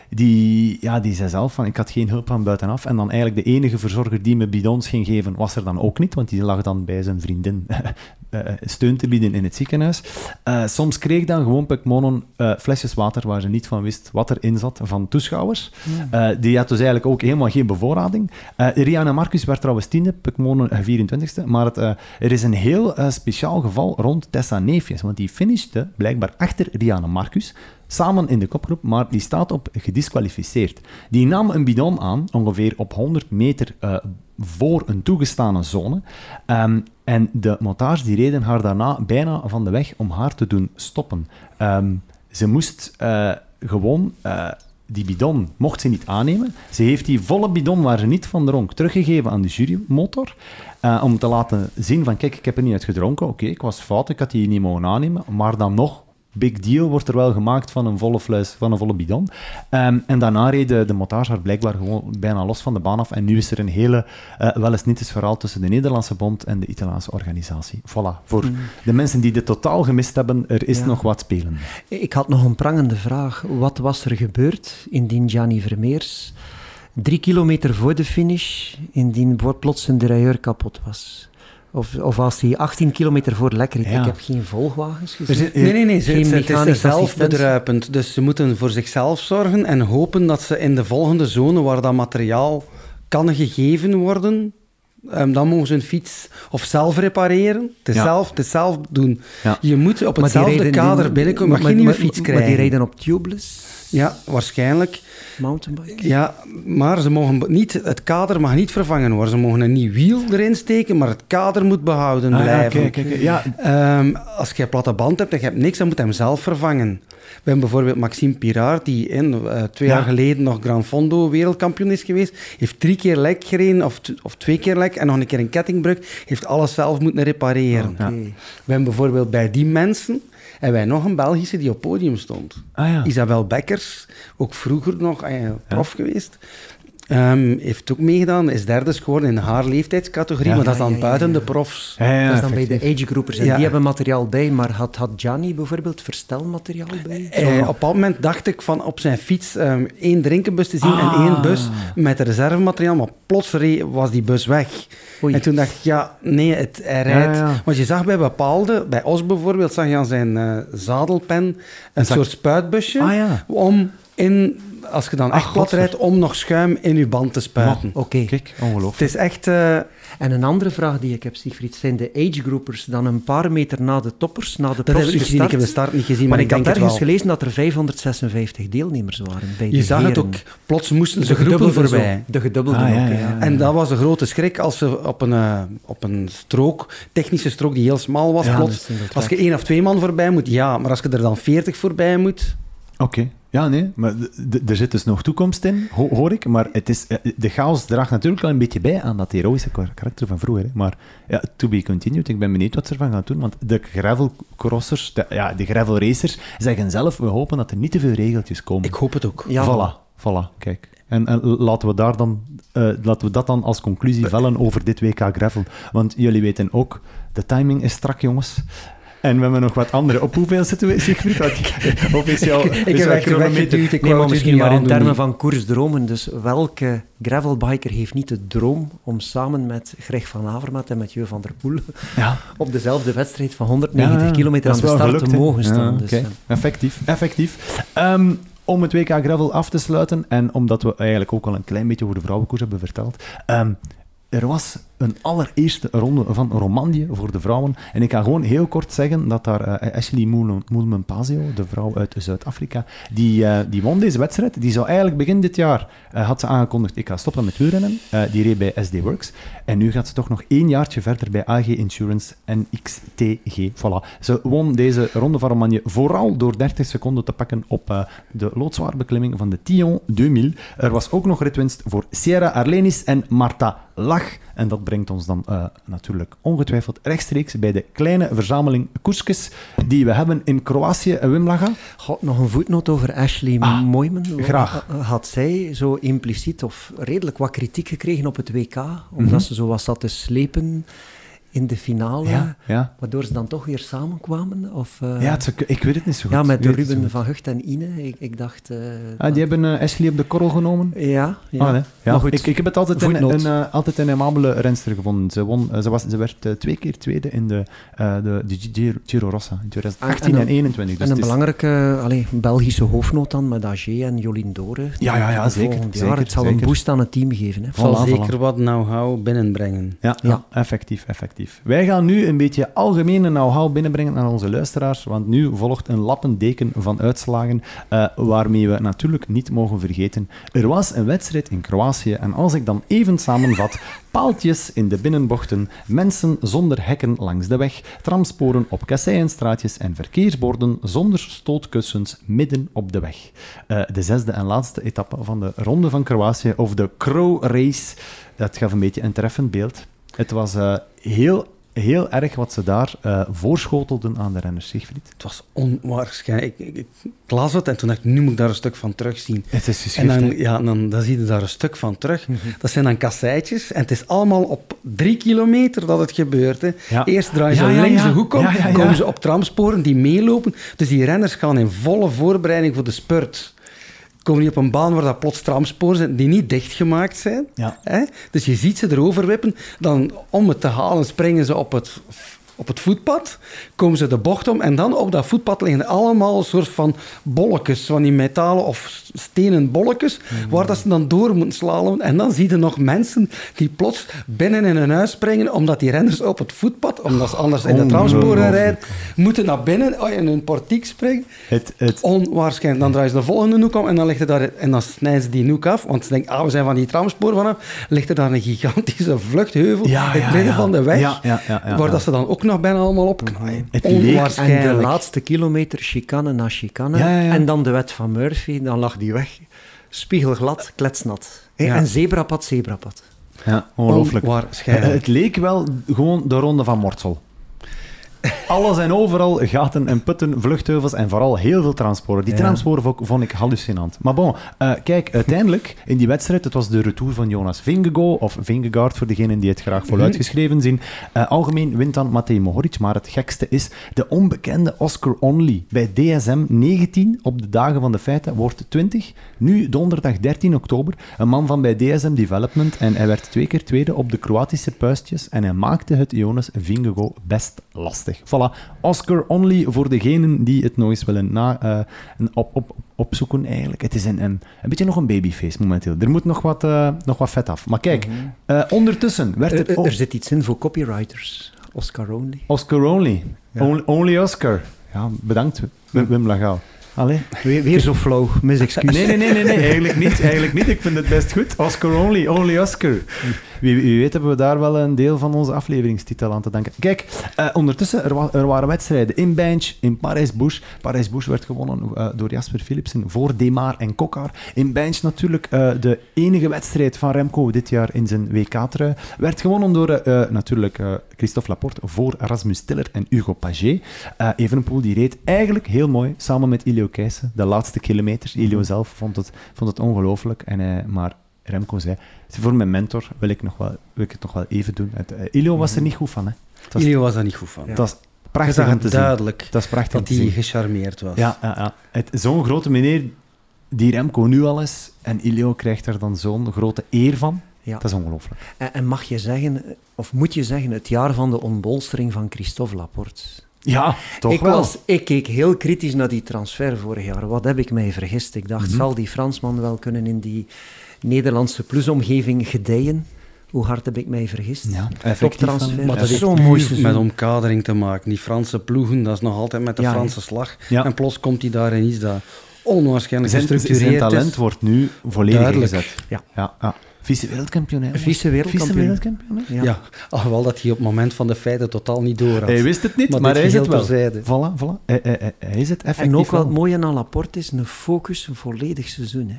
die, ja, die zei zelf van, ik had geen hulp van buitenaf. En dan eigenlijk de enige verzorger die me bidons ging geven, was er dan ook niet, want die lag dan bij zijn vriendin eh, steun te bieden in het ziekenhuis. Eh, soms kreeg dan gewoon Pukmonen eh flesjes water waar ze niet van wist wat erin zat van toeschouwers. Eh, die had dus eigenlijk ook helemaal geen bevoorrading. Eh Rihanna Marcus werd trouwens tiende, Pukmonen eh, 24ste. Maar het, eh, er is een heel eh, speciaal geval rond Tessa Neefjes, want die finishte blijkbaar achter Rihanna Marcus samen in de kopgroep, maar die staat op gedisqualificeerd. Die nam een bidon aan, ongeveer op 100 meter eh, voor een toegestane zone. Ehm, en de montage die reden haar daarna bijna van de weg om haar te doen stoppen. Ehm, ze moest eh, gewoon eh, die bidon, mocht ze niet aannemen. Ze heeft die volle bidon waar ze niet van dronk teruggegeven aan de jurymotor. om te laten zien van, kijk, ik heb er niet uit gedronken. Oké, ik was fout, ik had die niet mogen aannemen. Maar dan nog, big deal wordt er wel gemaakt van een volle fles, van een volle bidon. Ehm, en daarna reed de, de montage blijkbaar gewoon bijna los van de baan af. En nu is er een hele, eh, wel eens niet eens verhaal tussen de Nederlandse bond en de Italiaanse organisatie. Voilà, voor de mensen die dit totaal gemist hebben, er is Ja. nog wat spelen. Ik had nog een prangende vraag. Wat was er gebeurd indien Gianni Vermeers drie kilometer voor de finish, indien plots een derailleur kapot was? Of, of als hij 18 kilometer voor lekker. Ik heb geen volgwagens gezien. zit- Nee, nee, nee. Ze, Geen ze- het is zelf bedruipend. Dus ze moeten voor zichzelf zorgen en hopen dat ze in de volgende zone waar dat materiaal kan gegeven worden, ehm, dan mogen ze een fiets of zelf repareren. Het is, Ja. zelf, het is zelf doen. Ja. Je moet op Maar die hetzelfde kader die- binnenkomen. Mag maar- je niet maar- een fiets Maar krijgen. die rijden op tubeless, Ja, waarschijnlijk. Mountainbike. Ja, maar ze mogen niet, het kader mag niet vervangen worden. Ze mogen een nieuw wiel erin steken, maar het kader moet behouden Ah, blijven. kijk, kijk, kijk. Ja, Ehm, als je een platte band hebt en je hebt niks, dan moet hij hem zelf vervangen. We hebben bijvoorbeeld Maxime Pirard, die in, eh, twee Ja. jaar geleden nog Gran Fondo wereldkampioen is geweest. Heeft drie keer lek gereden, of, of twee keer lek, en nog een keer een kettingbreuk. Heeft alles zelf moeten repareren. We hebben bijvoorbeeld bij die mensen... En wij nog een Belgische die op podium stond. ah, ja. Isabel Bekkers, ook vroeger nog eh, prof geweest. Ehm, heeft ook meegedaan, is derde geworden in haar leeftijdscategorie, Ja. maar dat is dan ja, ja, buiten ja. de profs. Ja, ja, dat is dan bij de age groupers. En Ja. die hebben materiaal bij, maar had, had Gianni bijvoorbeeld verstelmateriaal bij? Eh, op een bepaald moment dacht ik van op zijn fiets ehm, één drinkenbus te zien en Ah. één bus met reservemateriaal, maar plots was die bus weg. Oei. En toen dacht ik, ja, nee, het, hij rijdt. Ja, ja. Want je zag bij bepaalde, bij Os bijvoorbeeld, zag je aan zijn eh, zadelpen een soort spuitbusje Ah ja. om in, als je dan Ah, echt plat rijdt, om nog schuim in je band te spuiten. Oké. Kijk, ongelooflijk. Het is echt... eh, En een andere vraag die ik heb, Siegfried, zijn de age groupers dan een paar meter na de toppers, na de dat heb profs ik niet gezien, ik heb de start niet gezien, Maar maar, ik ik had ergens wel. gelezen dat er 556 deelnemers waren bij Je de zag het ook, plots moesten De ze groepen zo. voorbij. De gedubbelde Ah, ook, ja, ja. ja. En dat was een grote schrik als ze op een, eh, op een strook, technische strook die heel smal was, Ja, plots, als je één of twee man voorbij moet, ja, maar als je er dan veertig voorbij moet, Oké. Ja, nee, maar er zit dus nog toekomst in, ho- hoor ik. Maar het is, eh, de chaos draagt natuurlijk wel een beetje bij aan dat heroïsche kar- karakter van vroeger. Hè. Maar ja, to be continued. Ik ben benieuwd wat ze ervan gaan doen. Want de gravelcrossers, de, ja, de gravel racers, zeggen zelf, we hopen dat er niet te veel regeltjes komen. ik hoop het ook. Ja. Voilà, voilà, kijk. En, en laten, we daar dan, eh, laten we dat dan als conclusie vellen over dit WK Gravel. Want jullie weten ook, de timing is strak, jongens. En we hebben nog wat andere. Op hoeveel zitten we, Sigfried? Want Of is jouw, Ik is heb echt chronometer- weggeduwd, ik Nee, maar misschien maar in termen van koersdromen. Dus welke gravelbiker heeft niet de droom om samen met Greg van Avermaet en Mathieu van der Poel Ja, op dezelfde wedstrijd van 190 Ja, kilometer aan de start gelukt, te mogen staan? Dus, oké. Effectief, effectief. Ehm, om het WK Gravel af te sluiten, en omdat we eigenlijk ook al een klein beetje over de vrouwenkoers hebben verteld, ehm, er was een allereerste ronde van Romandie voor de vrouwen. En ik ga gewoon heel kort zeggen dat daar eh, Ashley Moulman-Pazio, de vrouw uit Zuid-Afrika, die, eh, die won deze wedstrijd. Die zou eigenlijk begin dit jaar, eh, had ze aangekondigd, ik ga stoppen met wielrennen. Die reed bij SD Works. En nu gaat ze toch nog één jaartje verder bij AG Insurance en XTG. Voilà. Ze won deze ronde van Romandie vooral door 30 seconden te pakken op de loodzware beklimming van de Tion 2000. Er was ook nog ritwinst voor Sierra Arlenis en Marta Lach. En dat brengt ons dan eh, natuurlijk ongetwijfeld rechtstreeks bij de kleine verzameling koersjes die we hebben in Kroatië. Wim Laga? God, nog een voetnoot over Ashley Ah, Moyman. graag. Had zij zo impliciet of redelijk wat kritiek gekregen op het WK, omdat Mhm. ze zo was zat te slepen in de finale, ja. waardoor ze dan toch weer samenkwamen? Of, eh, ja het ik weet het niet zo goed. ja, met Ruben van Gucht en Ine. Ik, ik dacht... eh. Ah, dat- die hebben eh, Ashley op de korrel genomen? Ja, ja. Ah, nee. ja. Maar goed, ik, ik heb het altijd een, een, altijd een amabele renster gevonden. Ze, won, ze, was, ze werd twee keer tweede in de, eh, de, de Giro, Rossa in 2018 en, En- en een- 21. Dus en een is- belangrijke allee, Belgische hoofdnoot dan met Agé en Jolien Dore. Ja, ja, ja, zeker, Volgend zeker, het zal zeker. een boost aan het team geven. Hè. Het zal Voilà, zeker voilà. wat know-how binnenbrengen. Ja, ja. Ja. effectief, Wij gaan nu een beetje algemene know-how binnenbrengen aan onze luisteraars, want nu volgt een lappendeken van uitslagen, eh, waarmee we natuurlijk niet mogen vergeten. Er was een wedstrijd in Kroatië en als ik dan even samenvat, paaltjes in de binnenbochten, mensen zonder hekken langs de weg, tramsporen op kasseienstraatjes en verkeersborden zonder stootkussens midden op de weg. Eh, de zesde en laatste etappe van de Ronde van Kroatië, of de Crow Race, dat gaf een beetje een treffend beeld. Het was eh, heel, heel erg wat ze daar eh, voorschotelden aan de renners, Siegfried. Het was onwaarschijnlijk. Ik, ik, ik las het en toen dacht ik, nu moet ik daar een stuk van terugzien. Het is En geschrift, hè? dan, ja, dan, dan zie je daar een stuk van terug. Dat zijn dan kasseitjes. En het is allemaal op drie kilometer dat het gebeurt. Hè. Ja. Eerst draaien ze Ja, ja, links de hoek om, komen ze op tramsporen die meelopen. Dus die renners gaan in volle voorbereiding voor de spurt. Komen die op een baan waar dat plots tramsporen zijn die niet dichtgemaakt zijn. Ja. Hè? Dus je ziet ze erover wippen. Dan om het te halen springen ze op het, op het voetpad. Komen ze de bocht om. En dan op dat voetpad liggen allemaal een soort van bolletjes. Van die metalen of stenen bolletjes. Waar dat ze dan door moeten slalom. En dan zie je nog mensen die plots binnen in hun huis springen. Omdat die renners op het voetpad, omdat ze anders in de tramsporen rijden, moeten naar binnen oh, in hun portiek springen. Het, het, Onwaarschijnlijk. Dan draaien ze de volgende hoek om en dan, ligt er daar, en dan snijden ze die hoek af. Want ze denken, ah, we zijn van die tramspoor vanaf. Ligt er daar een gigantische vluchtheuvel Ja, in het midden ja. van de weg. Waar dat ze dan ook nog bijna allemaal op. Het leek-. En de laatste kilometer, chicane na chicane. Ja, ja, ja. En dan de wet van Murphy, dan lag die weg. Spiegelglad, kletsnat. Ja. En zebrapad, zebrapad. ja, ongelooflijk. Het leek wel gewoon de ronde van Mortsel. Alles en overal gaten en putten, vluchtheuvels en vooral heel veel transporten. Die Ja. transporten vond, ik hallucinant. Maar bon, eh, kijk, uiteindelijk in die wedstrijd, het was de retour van Jonas Vingegaard, of Vingegaard voor degenen die het graag voluit geschreven zien. Eh, algemeen wint dan Matej Mohoric, maar het gekste is de onbekende Oscar Only. Bij DSM 19 op de dagen van de feiten wordt 20. Nu donderdag 13 oktober. Een man van bij DSM Development en hij werd twee keer tweede op de Kroatische puistjes en hij maakte het Jonas Vingegaard best lastig. Voilà, Oscar Only voor degenen die het nog eens willen na, een op, op, opzoeken eigenlijk. Het is een, een, een beetje nog een babyface momenteel. Er moet nog wat, eh, nog wat vet af. Maar kijk, eh, ondertussen werd Er, er... zit iets in voor copywriters. Oscar Only. Oscar Only. Ja. Only, only Oscar. Ja, bedankt Wim, Wim Lagaal. Allee. Weer, weer zo flauw, mis excuus. Nee, nee, nee, nee, nee, eigenlijk niet. Eigenlijk niet. Ik vind het best goed. Oscar Only, Only Oscar. Wie, wie weet hebben we daar wel een deel van onze afleveringstitel aan te danken. Kijk, eh, ondertussen, er, wa- er waren wedstrijden in Bench, in Parijs-Bouche. Parijs-Bouche werd gewonnen eh, door Jasper Philipsen voor Demar en Kokkar. In Bench natuurlijk eh, de enige wedstrijd van Remco dit jaar in zijn WK-trui. Werd gewonnen door natuurlijk Christophe Laporte voor Rasmus Tiller en Hugo Paget. Eh Evenepoel die reed eigenlijk heel mooi samen met Ilio Keijsen de laatste kilometers. Ilio zelf vond het, vond het ongelooflijk, en, hij- maar Remco zei, voor mijn mentor wil ik, nog wel, wil ik het nog wel even doen. Het, eh, Ilio was er niet goed van. Hè. Was, Ilio was daar niet goed van. Ja. Je prachtig om te zien. duidelijk Dat is prachtig dat hij zien. gecharmeerd was. Ja, ja, ja. Het- Zo'n grote meneer die Remco nu al is, en Ilio krijgt er dan zo'n grote eer van. Ja. Dat is ongelooflijk. En, en mag je zeggen, of moet je zeggen, het jaar van de ontbolstering van Christophe Laporte? Ja, toch ik, wel. was, ik keek heel kritisch naar die transfer vorig jaar. Wat heb ik mij vergist? Ik dacht, Mhm. zal die Fransman wel kunnen in die Nederlandse plusomgeving gedijen? Hoe hard heb ik mij vergist? Ja, effectief. Maar dat is zo'n mooi seizoen. met omkadering te maken. Die Franse ploegen, dat is nog altijd met de Ja, Franse slag. Ja. En plots komt hij daar in iets dat onwaarschijnlijk Zijn, zijn gestructureerd talent is. wordt nu volledig Duidelijk. ingezet. Ja. ja, ja. Vice-wereldkampioen, hè? Vice-wereldkampioen. Hè? Ja. Ja. alhoewel dat hij op het moment van de feiten totaal niet door had. Hij wist het niet, Maar maar, hij is het wel. terzijde. Voilà, voilà. Hij, hij, hij- hij is het effectief En ook wat wel. mooi aan Laporte is, een focus, een volledig seizoen. Hè.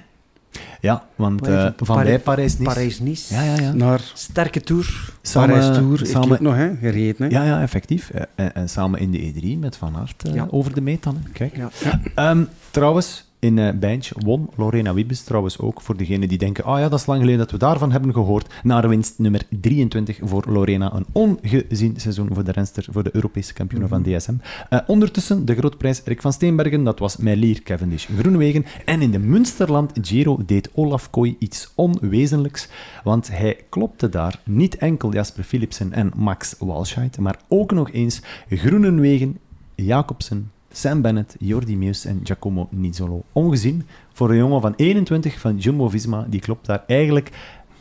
Ja, want eh, van bij Parijs- Parijs-Nice... Parijs-Nice. Ja, ja, ja. Naar Sterke tour. Samen- Parijs Tour heeft hij samen- nog hè, gereden. Hè? Ja, ja, effectief. Eh, En, en samen in de E3 met Van Aert eh, Ja. over de meet dan. hè. Kijk. Ja. Ehm, trouwens, in Bijntje won Lorena Wiebes trouwens ook voor degenen die denken ah ja, dat is lang geleden dat we daarvan hebben gehoord. Naar winst nummer 23 voor Lorena. Een ongezien seizoen voor de renster, voor de Europese kampioenen van DSM. Eh, ondertussen de grootprijs Rick van Steenbergen, dat was Meilier Cavendish Groenwegen. En in de Münsterland Giro deed Olaf Kooi iets onwezenlijks, want hij klopte daar niet enkel Jasper Philipsen en Max Walscheid, maar ook nog eens Groenenwegen, Jacobsen, Sam Bennett, Jordi Meus en Giacomo Nizzolo. Ongezien voor een jongen van 21 van Jumbo-Visma, die klopt daar eigenlijk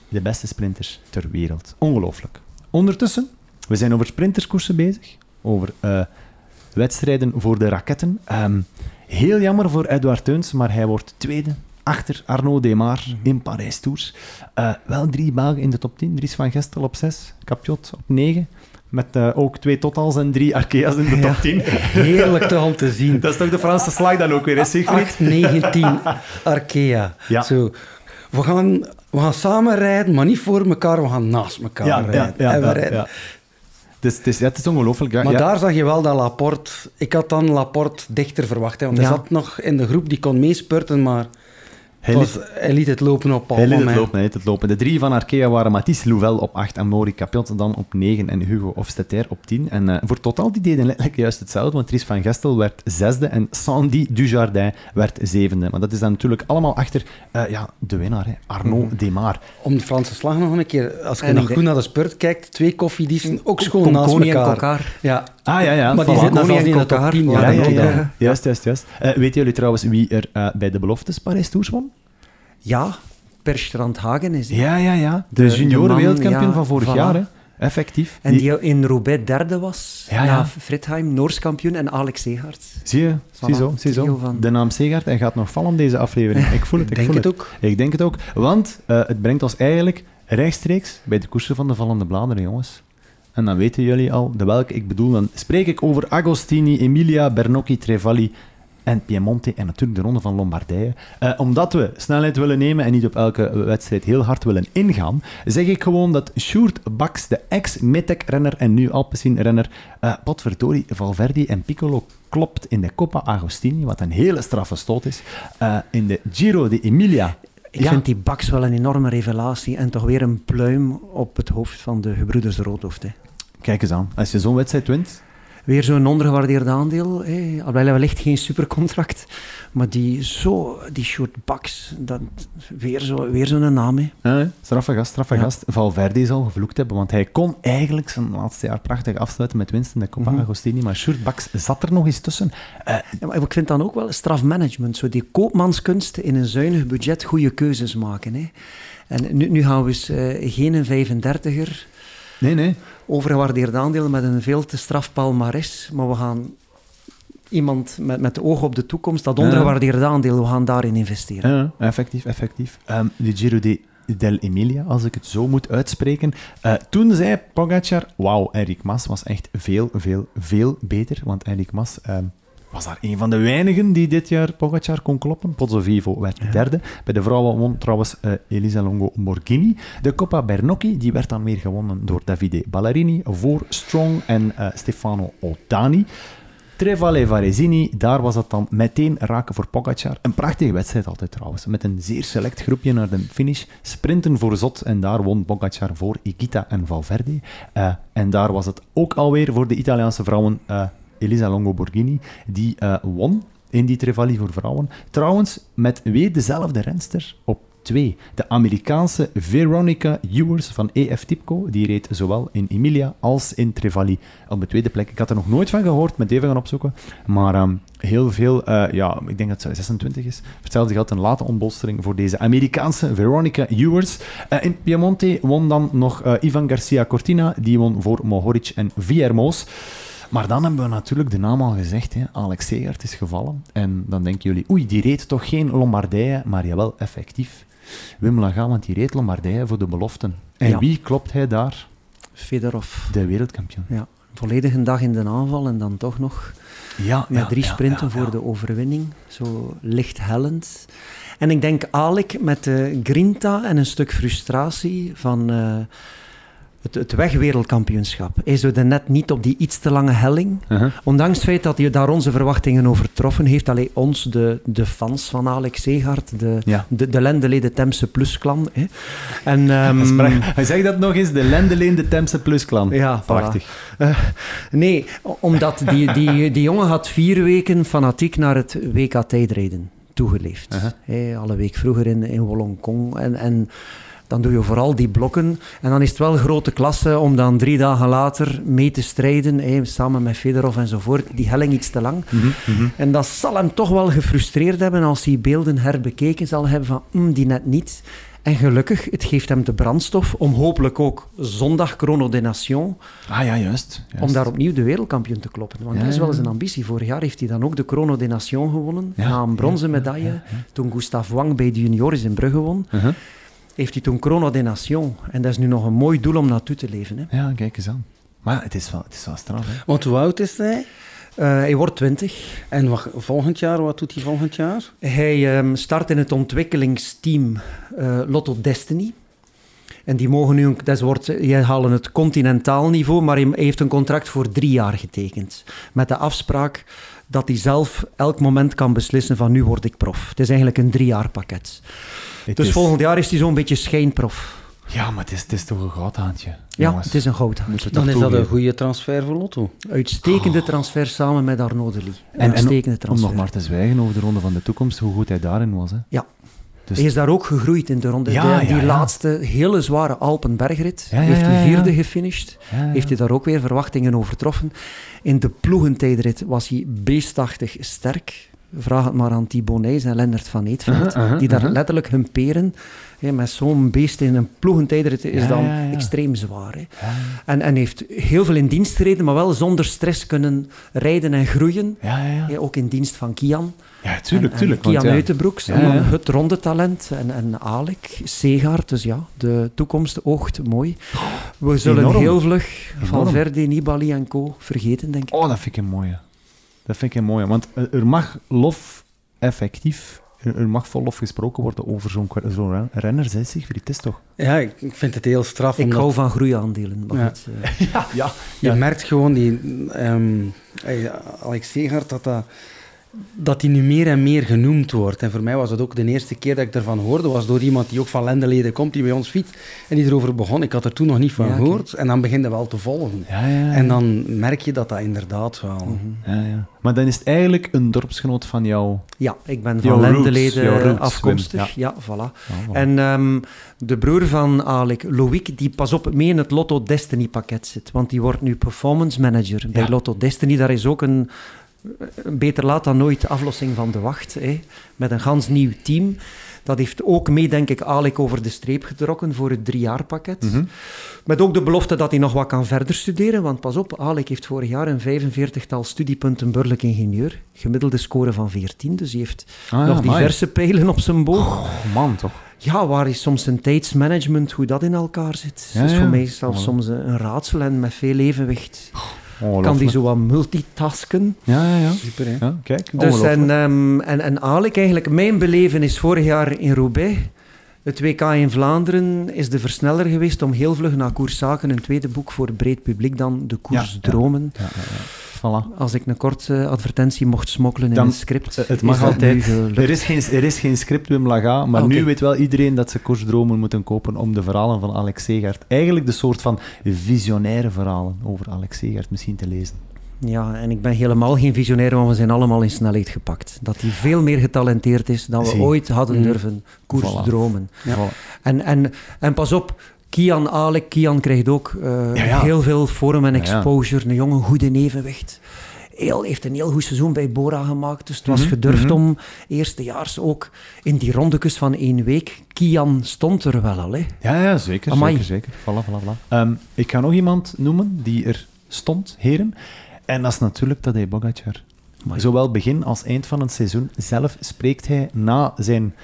de beste sprinters ter wereld. Ongelooflijk. Ondertussen, we zijn over sprinterskoersen bezig, over eh, wedstrijden voor de raketten. Ehm, heel jammer voor Edouard Teuns, maar hij wordt tweede achter Arnaud Demar in Parijs Tours. Eh, wel drie Belgen in de top 10. Dries van Gestel op 6, Capiot op 9. Met eh, ook twee totals en drie Arkea's in de top 10. Heerlijk toch om te zien. Dat is toch de Franse slag dan ook weer, hè, Siegfried? 8, 19, Arkea. Ja. Zo. We gaan, we gaan samen rijden, maar niet voor elkaar, we gaan naast elkaar Ja, rijden. ja, ja, en we rijden. Het is, het is, ja, het is ongelooflijk. Ja, Maar ja. daar zag je wel dat Laporte... Ik had dan Laporte dichter verwacht, hè, want hij zat nog in de groep die kon meespurten, maar Hij het liet, was- hij liet het lopen op Paul hij liet het lopen, hij liet het lopen. De drie van Arkea waren Mathis Louvel op 8 en Capiot dan op 9 en Hugo Hofstetter op 10. En eh, voor totaal die deden letterlijk juist hetzelfde, want Dries van Gestel werd zesde en Sandy Dujardin werd zevende. Maar dat is dan natuurlijk allemaal achter eh, ja, de winnaar, hè, Arnaud Demar. Om de Franse slag nog een keer, als je nog goed naar de spurt kijkt, twee koffiedieven, ook schoon naast elkaar. Kokar. Ja, Ah ja, ja. maar die voilà. zitten en niet in Kokar. 10. Ja, Ja, ja, ja. Juist, juist, juist. Eh, weten jullie trouwens wie er eh, bij de beloftes Parijs Tours won? Ja, Per Strandhagen is die. Ja, ja, ja. De, De- junioren wereldkampioen van vorig voilà. jaar, hè. Effectief. En die in Roubaix derde was. Ja, ja. Friedheim, Noors kampioen en Alex Segaerts. Zie je, zie Voilà, zo, zie trio zo. van- De naam Segaard, hij gaat nog vallen deze aflevering. Ik voel het, ik, Ik denk voel het het. ook. Ik denk het ook, want eh, het brengt ons eigenlijk rechtstreeks bij de koersen van de vallende bladeren, jongens. En dan weten jullie al de welke ik bedoel. Dan spreek ik over Agostini, Emilia, Bernocchi, Trevalli en Piemonte en natuurlijk de Ronde van Lombardije. Eh, omdat we snelheid willen nemen en niet op elke wedstrijd heel hard willen ingaan, zeg ik gewoon dat Sjoerd Baks, de ex-Metec-renner en nu Alpecin-renner, uh, potverdorie, Valverde en Piccolo klopt in de Coppa Agostini, wat een hele straffe stoot is. Uh, in de Giro de Emilia ik vind die Baks wel een enorme revelatie en toch weer een pluim op het hoofd van de gebroeders Roodhoofd. Hè. Kijk eens aan, als je zo'n wedstrijd wint, weer zo'n ondergewaardeerd aandeel. Hey. Alhoewel wellicht geen supercontract. Maar die, zo, die short backs, dat, weer zo'n weer zo naam. Hè. Ja, straffe gast, straffe ja. gast. Valverde zal gevloekt hebben, want hij kon eigenlijk zijn laatste jaar prachtig afsluiten met winst in de Coppa mm Agostini. Maar short backs zat er nog eens tussen. Uh, ja, maar ik vind dan ook wel strafmanagement. Zo die koopmanskunst in een zuinig budget goede keuzes maken. En nu, nu gaan we eens uh, geen 35er Nee, nee. Overgewaardeerd aandeel met een veel te straf palmares. Maar we gaan iemand met, met de oog op de toekomst, dat ondergewaardeerde aandeel, we gaan daarin investeren. Ja, effectief, effectief. Um, de Giro de del Emilia, als ik het zo moet uitspreken. Uh, toen zei Pogacar, wauw, Erik Mas was echt veel, veel, veel beter. Want Erik Mas... Um, was daar een van de weinigen die dit jaar Pogacar kon kloppen. Pozzo Vivo werd derde. Bij de vrouwen won trouwens uh, Elisa Longo Morghini. De Coppa Bernocchi die werd dan weer gewonnen door Davide Ballerini voor Strong en uh, Stefano Ottani. Trevale Varesini, daar was het dan meteen raken voor Pogacar. Een prachtige wedstrijd altijd trouwens, met een zeer select groepje naar de finish. Sprinten voor Zot en daar won Pogacar voor Ikita en Valverde. Uh, en daar was het ook alweer voor de Italiaanse vrouwen Elisa Longo Borghini, die uh, won in die Trevali voor vrouwen. Trouwens, met weer dezelfde renster op twee. De Amerikaanse Veronica Ewers van EF Tipco, die reed zowel in Emilia als in Trevali op de tweede plek. Ik had er nog nooit van gehoord, met even gaan opzoeken. Maar um, heel veel, uh, ja, ik denk dat het 26 is. Hetzelfde geldt een late ontbolstering voor deze Amerikaanse Veronica Ewers. Uh, in Piemonte won dan nog Ivan Garcia Cortina, die won voor Mohoric en Viermoos. Maar dan hebben we natuurlijk de naam al gezegd. Hè. Alex Segert is gevallen. En dan denken jullie, oei, die reed toch geen Lombardije, maar jawel, effectief. Wim Laga, want die reed Lombardije voor de beloften. En wie klopt hij daar? Fedorov. De wereldkampioen. Ja, volledig een dag in de aanval en dan toch nog ja, ja drie sprinten voor de overwinning. Zo licht hellend. En ik denk Alek met de grinta en een stuk frustratie van... Uh, het, het wegwereldkampioenschap. Hij zo net niet op die iets te lange helling. Uh-huh. Ondanks het feit dat hij daar onze verwachtingen overtroffen heeft. Alleen ons, de, de fans van Alex Segaard, de, ja. de, de Temse Plus-klan. En, um, Hij zegt dat nog eens, de Lendeleden Temse Plus-klan. Ja, prachtig. Uh, nee, omdat die, die, die jongen had vier weken fanatiek naar het WK tijdrijden toegeleefd. Uh-huh. Hey, alle week vroeger in, in Wollongkong. En... en dan doe je vooral die blokken. En dan is het wel grote klasse om dan drie dagen later mee te strijden, samen met Fedorov enzovoort. Die helling iets te lang. Mhm, mhm. En dat zal hem toch wel gefrustreerd hebben als hij beelden herbekeken zal hebben van, mm, die net niet. En gelukkig, het geeft hem de brandstof om hopelijk ook zondag Chrono de Nation... Ah ja, juist. Om daar opnieuw de wereldkampioen te kloppen. Want dat is wel eens een ambitie. Vorig jaar heeft hij dan ook de Chrono de Nation gewonnen. na een bronzen medaille. Toen Gustav Wang bij de juniores in Brugge won. Uh-huh heeft hij toen Chrono de Nation. En dat is nu nog een mooi doel om naartoe te leven. Hè. Ja, kijk eens aan. Maar het is wel, het is wel straf. Hè? Want hoe oud is hij? Uh, hij wordt 20. En wat, volgend jaar, wat doet hij volgend jaar? Hij um, start in het ontwikkelingsteam uh, Lotto Destiny. En die mogen nu, dat wordt, die halen het continentaal niveau, maar hij heeft een contract voor drie jaar getekend. Met de afspraak dat hij zelf elk moment kan beslissen van nu word ik prof. Het is eigenlijk een drie jaar pakket dus volgend jaar is hij zo'n beetje schijnprof. Ja, maar het is, het is toch een goudhaantje. Ja, het is een goudhaantje. Dan is dat een goede transfer voor Lotto. Uitstekende oh. transfer samen met Arnaud de En, Uitstekende transfer. Om nog maar te zwijgen over de Ronde van de Toekomst, hoe goed hij daarin was. Hè? Ja. Dus hij is daar ook gegroeid in de ronde. Ja, die laatste hele zware Alpenbergrit heeft hij vierde gefinished. Heeft hij daar ook weer verwachtingen overtroffen. In de ploegentijdrit was hij beestachtig sterk. Vraag het maar aan Thibonijs en Lennart van Eetveld, die daar letterlijk hun peren. met zo'n beest in een ploegentijdrit is dan extreem zwaar. En, en heeft heel veel in dienst gereden, maar wel zonder stress kunnen rijden en groeien. ook in dienst van Kian. Ja, tuurlijk, en, tuurlijk. Kian Uitenbroeks, het ronde talent. En, en Alek, Segaard, dus ja, de toekomst oogt mooi. We zullen heel vlug Valverde, Nibali en co. vergeten, denk ik. Oh, dat vind ik een mooie. Dat vind ik een mooie. Want er er mag lof effectief, er mag vol lof gesproken worden over zo'n zo'n renner, zei Siegfried. Het is toch? Ja, ik, vind het heel straf. Ik omdat hou van groeiaandelen. Maar Ja. goed, eh, Ja, ja. Je merkt gewoon die... ehm hey, Alex Segaert, dat dat... Dat die nu meer en meer genoemd wordt. En voor mij was het ook de eerste keer dat ik ervan hoorde, was door iemand die ook van Lendeleden komt, die bij ons fietst, en die erover begon. Ik had er toen nog niet van Ja, gehoord. En dan begint het wel te volgen. Ja, ja, ja. En dan merk je dat dat inderdaad wel... Ja, ja. Maar dan is het eigenlijk een dorpsgenoot van jou. ja, ik ben van Lendeleden afkomstig. Ja, voilà. Voilà. En ehm, de broer van Alec, Loïc, die pas op mee in het Lotto Destiny pakket zit. Want die wordt nu performance manager bij. Lotto Destiny. Daar is ook een beter laat dan nooit aflossing van de wacht. Hè, met een gans nieuw team. Dat heeft ook mee, denk ik, Alec over de streep getrokken voor het driejaarpakket. Mhm. Met ook de belofte dat hij nog wat kan verder studeren. Want pas op, Alec heeft vorig jaar een 45-tal studiepunten burgerlijk ingenieur. Gemiddelde score van 14. Dus hij heeft Ah, ja, nog amai. diverse pijlen op zijn boog. Oh, man, toch? Ja, waar is soms een tijdsmanagement, hoe dat in elkaar zit. Ja, dat is ja. voor mij zelfs soms een raadsel en met veel evenwicht. Kan die zo wat multitasken. Ja, ja, ja. Super, hè? ja kijk, Dus en, ehm, en, en Alec, eigenlijk, mijn beleven is vorig jaar in Roubaix. Het WK in Vlaanderen is de versneller geweest om heel vlug naar koerszaken, een tweede boek voor het breed publiek dan De Koersdromen. Ja, ja, ja. Voilà. Als ik een korte advertentie mocht smokkelen in een script. Het is mag altijd. Er is, geen, er is geen script, Wim Laga, maar Oké. nu weet wel iedereen dat ze koersdromen moeten kopen om de verhalen van Alex Segaert, eigenlijk de soort van visionaire verhalen over Alex Segaert misschien te lezen. Ja, en ik ben helemaal geen visionair, want we zijn allemaal in snelheid gepakt. Dat hij veel meer getalenteerd is dan we Zie. ooit hadden Mm. durven koersdromen. Ja. Voilà. En, en, en pas op, Kian Alek, Kian krijgt ook eh, Ja, ja. heel veel vorm en Ja, ja. exposure. Een jongen goed in evenwicht. Heel, heeft een heel goed seizoen bij Bora gemaakt. Dus het was Mhm, gedurfd mhm. om eerstejaars ook in die rondekes van één week. Kian stond er wel al. Hè. Ja, ja, zeker, Amai. zeker, zeker. Voilà, voilà, voilà. Ehm, ik ga nog iemand noemen die er stond, heren. En dat is natuurlijk Tadej Pogacar. Amai. Zowel begin als eind van het seizoen zelf spreekt hij na zijn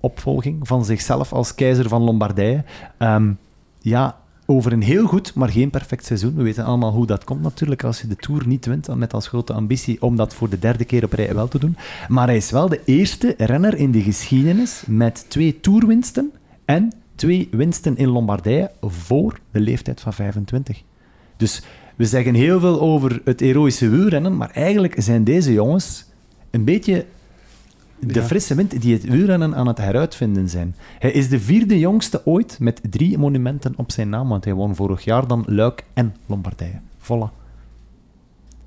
opvolging van zichzelf als keizer van Lombardije. ehm, ja, over een heel goed, maar geen perfect seizoen. We weten allemaal hoe dat komt natuurlijk als je de Tour niet wint, met als grote ambitie om dat voor de derde keer op rij wel te doen. Maar hij is wel de eerste renner in de geschiedenis met twee Tourwinsten en twee winsten in Lombardije voor de leeftijd van 25. Dus we zeggen heel veel over het heroïsche wielrennen, maar eigenlijk zijn deze jongens een beetje de frisse wind die het wielrennen aan het heruitvinden zijn. Hij is de vierde jongste ooit met drie monumenten op zijn naam, want hij won vorig jaar dan Luik en Lombardije. Voila.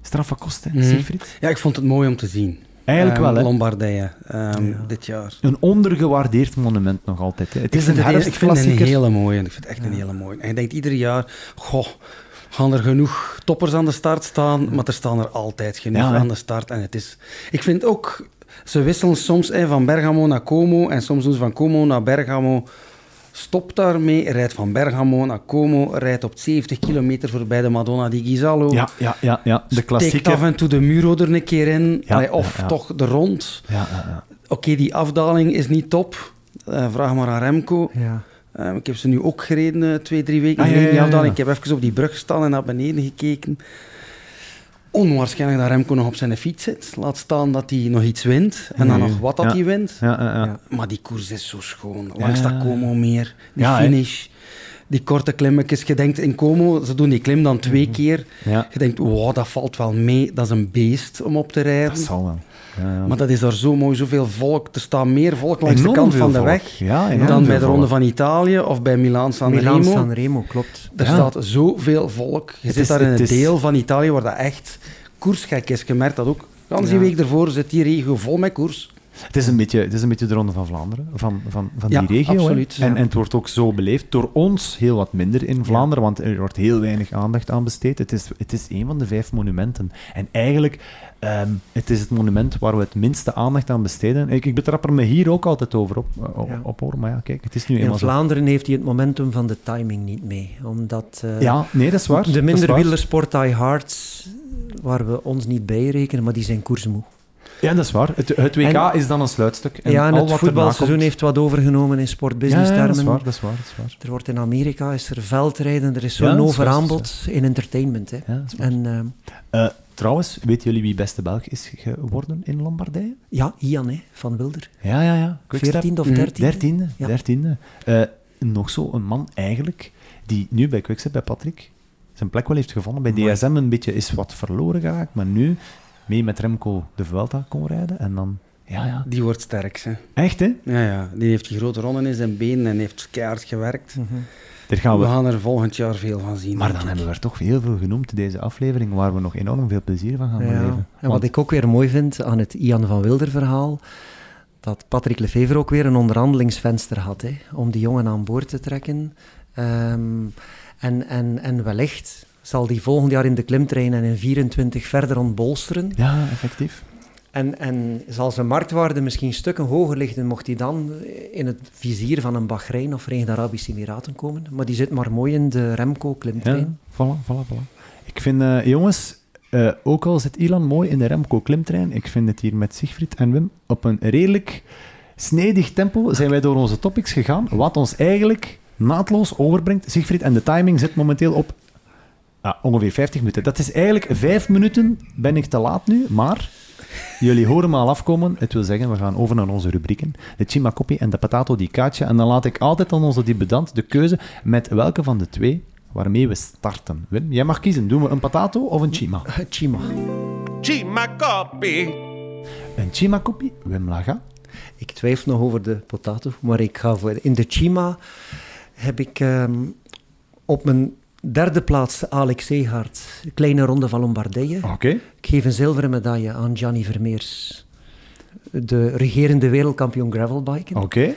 Straffe kosten, Mhm. Siegfried? Ja, ik vond het mooi om te zien. Eigenlijk Ehm, wel, hè? Lombardije, ehm, Ja. dit jaar. Een ondergewaardeerd monument nog altijd. Hè. Het Ik is een een- Ik vind het een herfstklassieker. hele mooie. Ik vind het echt een hele mooie. En je denkt ieder jaar, goh, gaan er genoeg toppers aan de start staan? Maar er staan er altijd genoeg Ja, aan de start. En het is... Ik vind ook... Ze wisselen soms hè, van Bergamo naar Como. En soms doen ze van Como naar Bergamo. Stop daarmee, rijdt van Bergamo naar Como, rijdt op 70 kilometer voorbij de Madonna di Ghisallo. Ja, ja, ja, ja. de Steekt klassieker. af en toe de Muro er een keer in. Ja, Allee, of ja, ja. toch de rond. Ja, ja, ja. Oké, die afdaling is niet top. Eh, vraag maar aan Remco. Ja. Eh, ik heb ze nu ook gereden, eh, twee, drie weken Ah, geleden, ja, ja. Ik heb even op die brug gestaan en naar beneden gekeken. Onwaarschijnlijk dat Remco nog op zijn fiets zit. Laat staan dat hij nog iets wint. En dan nog wat dat hij wint. ja, ja, ja. Ja. Maar die koers is zo schoon. Langs dat Como meer. Die finish. Die korte klimmetjes. Je denkt in Como, ze doen die klim dan twee Mhm. keer. Je denkt, wow, dat valt wel mee. Dat is een beest om op te rijden. Dat zal wel. Ja. Maar dat is daar zo mooi, zoveel volk. Er staat meer volk langs Enorm de kant van de volk. weg Ja, dan bij de volk. Ronde van Italië of bij Milaan-San Milan Remo. San Remo, klopt. Er Ja. staat zoveel volk. Je Het zit is- daar in het een is- deel van Italië waar dat echt koersgek is. Je merkt dat ook. Gans die week ervoor zit die regio vol met koers. Het is, een beetje, het is een beetje de Ronde van Vlaanderen, van, van, van Ja, die regio. absoluut, ja. En, en het wordt ook zo beleefd. Door ons heel wat minder in Vlaanderen, want er wordt heel weinig aandacht aan besteed. Het is, het is een van de vijf monumenten. En eigenlijk, ehm het is het monument waar we het minste aandacht aan besteden. Ik, ik betrap er me hier ook altijd over op, op, Ja. op hoor, maar ja, kijk, het is nu eenmaal In zo. Vlaanderen heeft hij het momentum van de timing niet mee. Omdat eh, Ja, nee, dat is waar. de minder wielersport die hards, waar we ons niet bij rekenen, maar die zijn koersmoe. Ja, dat is waar. Het, het WK En- is dan een sluitstuk. En ja, en al het wat voetbalseizoen komt- heeft wat overgenomen in Ja, sportbusiness ja, termen. dat is waar, dat is waar. Dat is waar. Er wordt in Amerika is er veldrijden, er is Ja, zo'n is overaanbod in entertainment. Hè. Ja. En ehm, Eh, Trouwens, weten jullie wie beste Belg is geworden in Lombardije? Ja, Ian hè, van Wilder. Ja, ja, ja. 14e of Mhm. 13e. Dertiende, Ja. dertiende. Eh, nog zo een man eigenlijk, die nu bij Quickstep, bij Patrick, zijn plek wel heeft gevonden. Bij. DSM een beetje is wat verloren geraakt, maar nu mee met Remco de Vuelta kon rijden. En dan, ja, ja. Die wordt sterk, hè. Echt, hè? Ja, ja. Die heeft die grote ronden in zijn benen en heeft keihard gewerkt. Daar gaan We we... gaan er volgend jaar veel van zien. Maar dan hebben we er toch heel veel genoemd, deze aflevering, waar we nog enorm veel plezier van gaan Ja. beleven. En wat ik ook weer mooi vind aan het Ian van Wilder verhaal, dat Patrick Lefevre ook weer een onderhandelingsvenster had hè, om die jongen aan boord te trekken. Ehm, en, en, en wellicht zal die volgend jaar in de klimtrein en in 24 verder ontbolsteren. Ja, effectief. En, en zal zijn marktwaarde misschien stukken hoger liggen, mocht hij dan in het vizier van een Bahrein of Verenigde Arabische Emiraten komen. Maar die zit maar mooi in de Remco Ja, klimtrein. voilà, voilà, voilà. Ik vind, eh, jongens, eh, ook al zit Ilan mooi in de Remco klimtrein, ik vind het hier met Siegfried en Wim op een redelijk snedig tempo zijn wij door onze topics gegaan, wat ons eigenlijk naadloos overbrengt. Siegfried, en de timing zit momenteel op ah, ongeveer 50 minuten. Dat is eigenlijk vijf minuten ben ik te laat nu, maar jullie horen me al afkomen. Het wil zeggen, we gaan over naar onze rubrieken. De Chimacopi en de Patato di Caccia. En dan laat ik altijd aan onze debutant de keuze met welke van de twee waarmee we starten. Wim, jij mag kiezen. Doen we een patato of een chima? Chima. Chima copy. Een chimacopi, Wim Laga. Ik twijfel nog over de potato, maar ik ga voor... In de Chima heb ik ehm, op mijn derde plaats Alex Seegaard, kleine ronde van Lombardije. Ik geef een zilveren medaille aan Gianni Vermeers, de regerende wereldkampioen gravelbiken. Oké.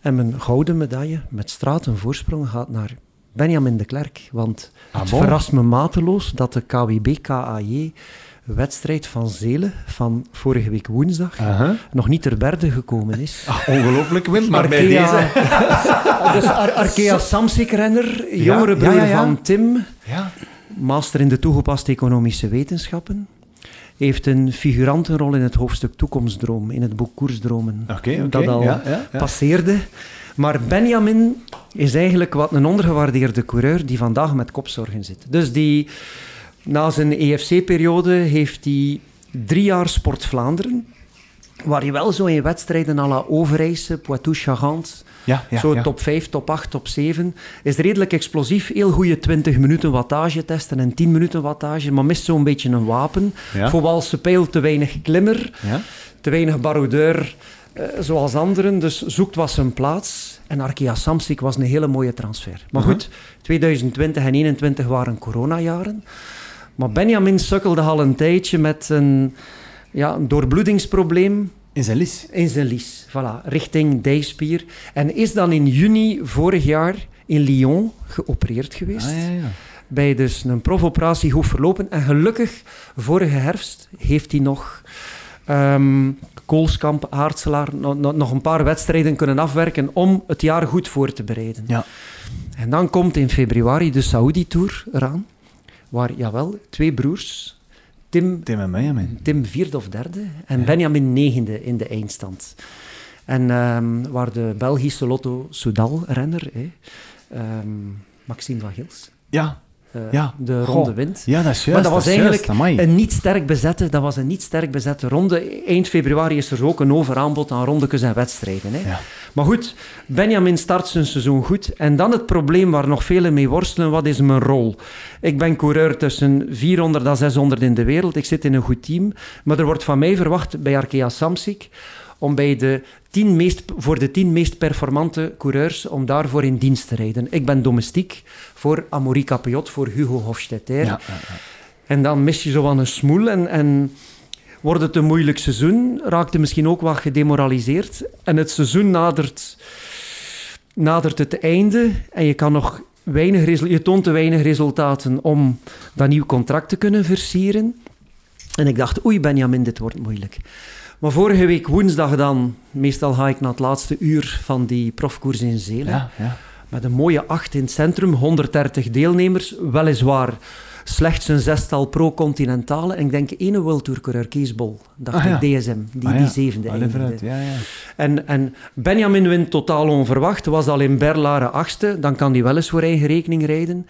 En mijn gouden medaille met straat een voorsprong gaat naar Benjamin de Klerk. Want Ah, het bon. verrast me mateloos dat de KWB-KAJ wedstrijd van Zelen van vorige week woensdag nog niet ter berde gekomen is. Ah, ongelooflijk, Wim. Maar bij deze... dus Ar- Arkea Samsic-renner, Ja, jongere broer ja, ja. van Tim, Ja. master in de toegepaste economische wetenschappen. Heeft een figurantenrol in het hoofdstuk Toekomstdroom, in het boek Koersdromen. Dat al Ja, ja, ja. passeerde. Maar Benjamin is eigenlijk wat een ondergewaardeerde coureur die vandaag met kopzorgen zit. Dus die, na zijn EFC-periode heeft hij drie jaar Sport Vlaanderen, waar hij wel zo in wedstrijden à la Overijse, Poitou-Charentes, Ja, ja, zo ja. top 5, top 8, top 7, is redelijk explosief. Heel goede 20 minuten wattage testen en 10 minuten wattage, maar mist zo'n beetje een wapen. Voor Walse Pijl te weinig klimmer te weinig baroudeur eh, zoals anderen. Dus zoekt was zijn plaats. En Arkea Samsic was een hele mooie transfer. Maar Mhm. goed, 2020 en 2021 waren coronajaren. Maar Benjamin sukkelde al een tijdje met een, ja, een doorbloedingsprobleem In zijn lis. in zijn lies. Voilà, richting dijspier. En is dan in juni vorig jaar in Lyon geopereerd geweest Ah, ja, ja. bij dus een profoperatie goed verlopen. En gelukkig, vorige herfst heeft hij nog ehm, Koolskamp, Aartselaar, no- no- nog een paar wedstrijden kunnen afwerken om het jaar goed voor te bereiden. Ja. En dan komt in februari de Saudi-tour eraan, waar, jawel, twee broers, Tim, Tim en Benjamin. Tim vierde of derde en Benjamin negende in de eindstand. En ehm, waar de Belgische Lotto Soudal-renner, ehm, Maxime van Gils, Ja. eh, Ja. de Goh. ronde wint. Ja, dat is juist. Maar dat was eigenlijk juist. Een niet sterk bezette, dat was een niet sterk bezette ronde. Eind februari is er ook een overaanbod aan rondekes en wedstrijden. Hè. Ja. Maar goed, Benjamin start zijn seizoen goed. En dan het probleem waar nog velen mee worstelen, wat is mijn rol? Ik ben coureur tussen 400 en 600 in de wereld. Ik zit in een goed team. Maar er wordt van mij verwacht bij Arkea Samsic om bij de tien meest, voor de tien meest performante coureurs om daarvoor in dienst te rijden. Ik ben domestiek voor Amaury Capiot, voor Hugo Hofstetter. Ja, ja, ja. En dan mis je zo aan een smoel en, en wordt het een moeilijk seizoen. Raakt je misschien ook wat gedemoraliseerd. En het seizoen nadert, nadert het einde en je kan nog weinig je toont te weinig resultaten om dat nieuw contract te kunnen versieren. En ik dacht, oei Benjamin, dit wordt moeilijk. Maar vorige week woensdag dan, meestal ga ik naar het laatste uur van die profkoers in Zelen. Ja, ja. Met een mooie acht in het centrum, 130 deelnemers. Weliswaar slechts een zestal pro-continentale. En ik denk één World Tour coureur, Kees Bol. Dacht Ah, ja. ik, DSM, die, Ah, ja. die zevende Allee, ja. En, en Benjamin wint totaal onverwacht. Was al in Berlare achtste. Dan kan hij wel eens voor eigen rekening rijden.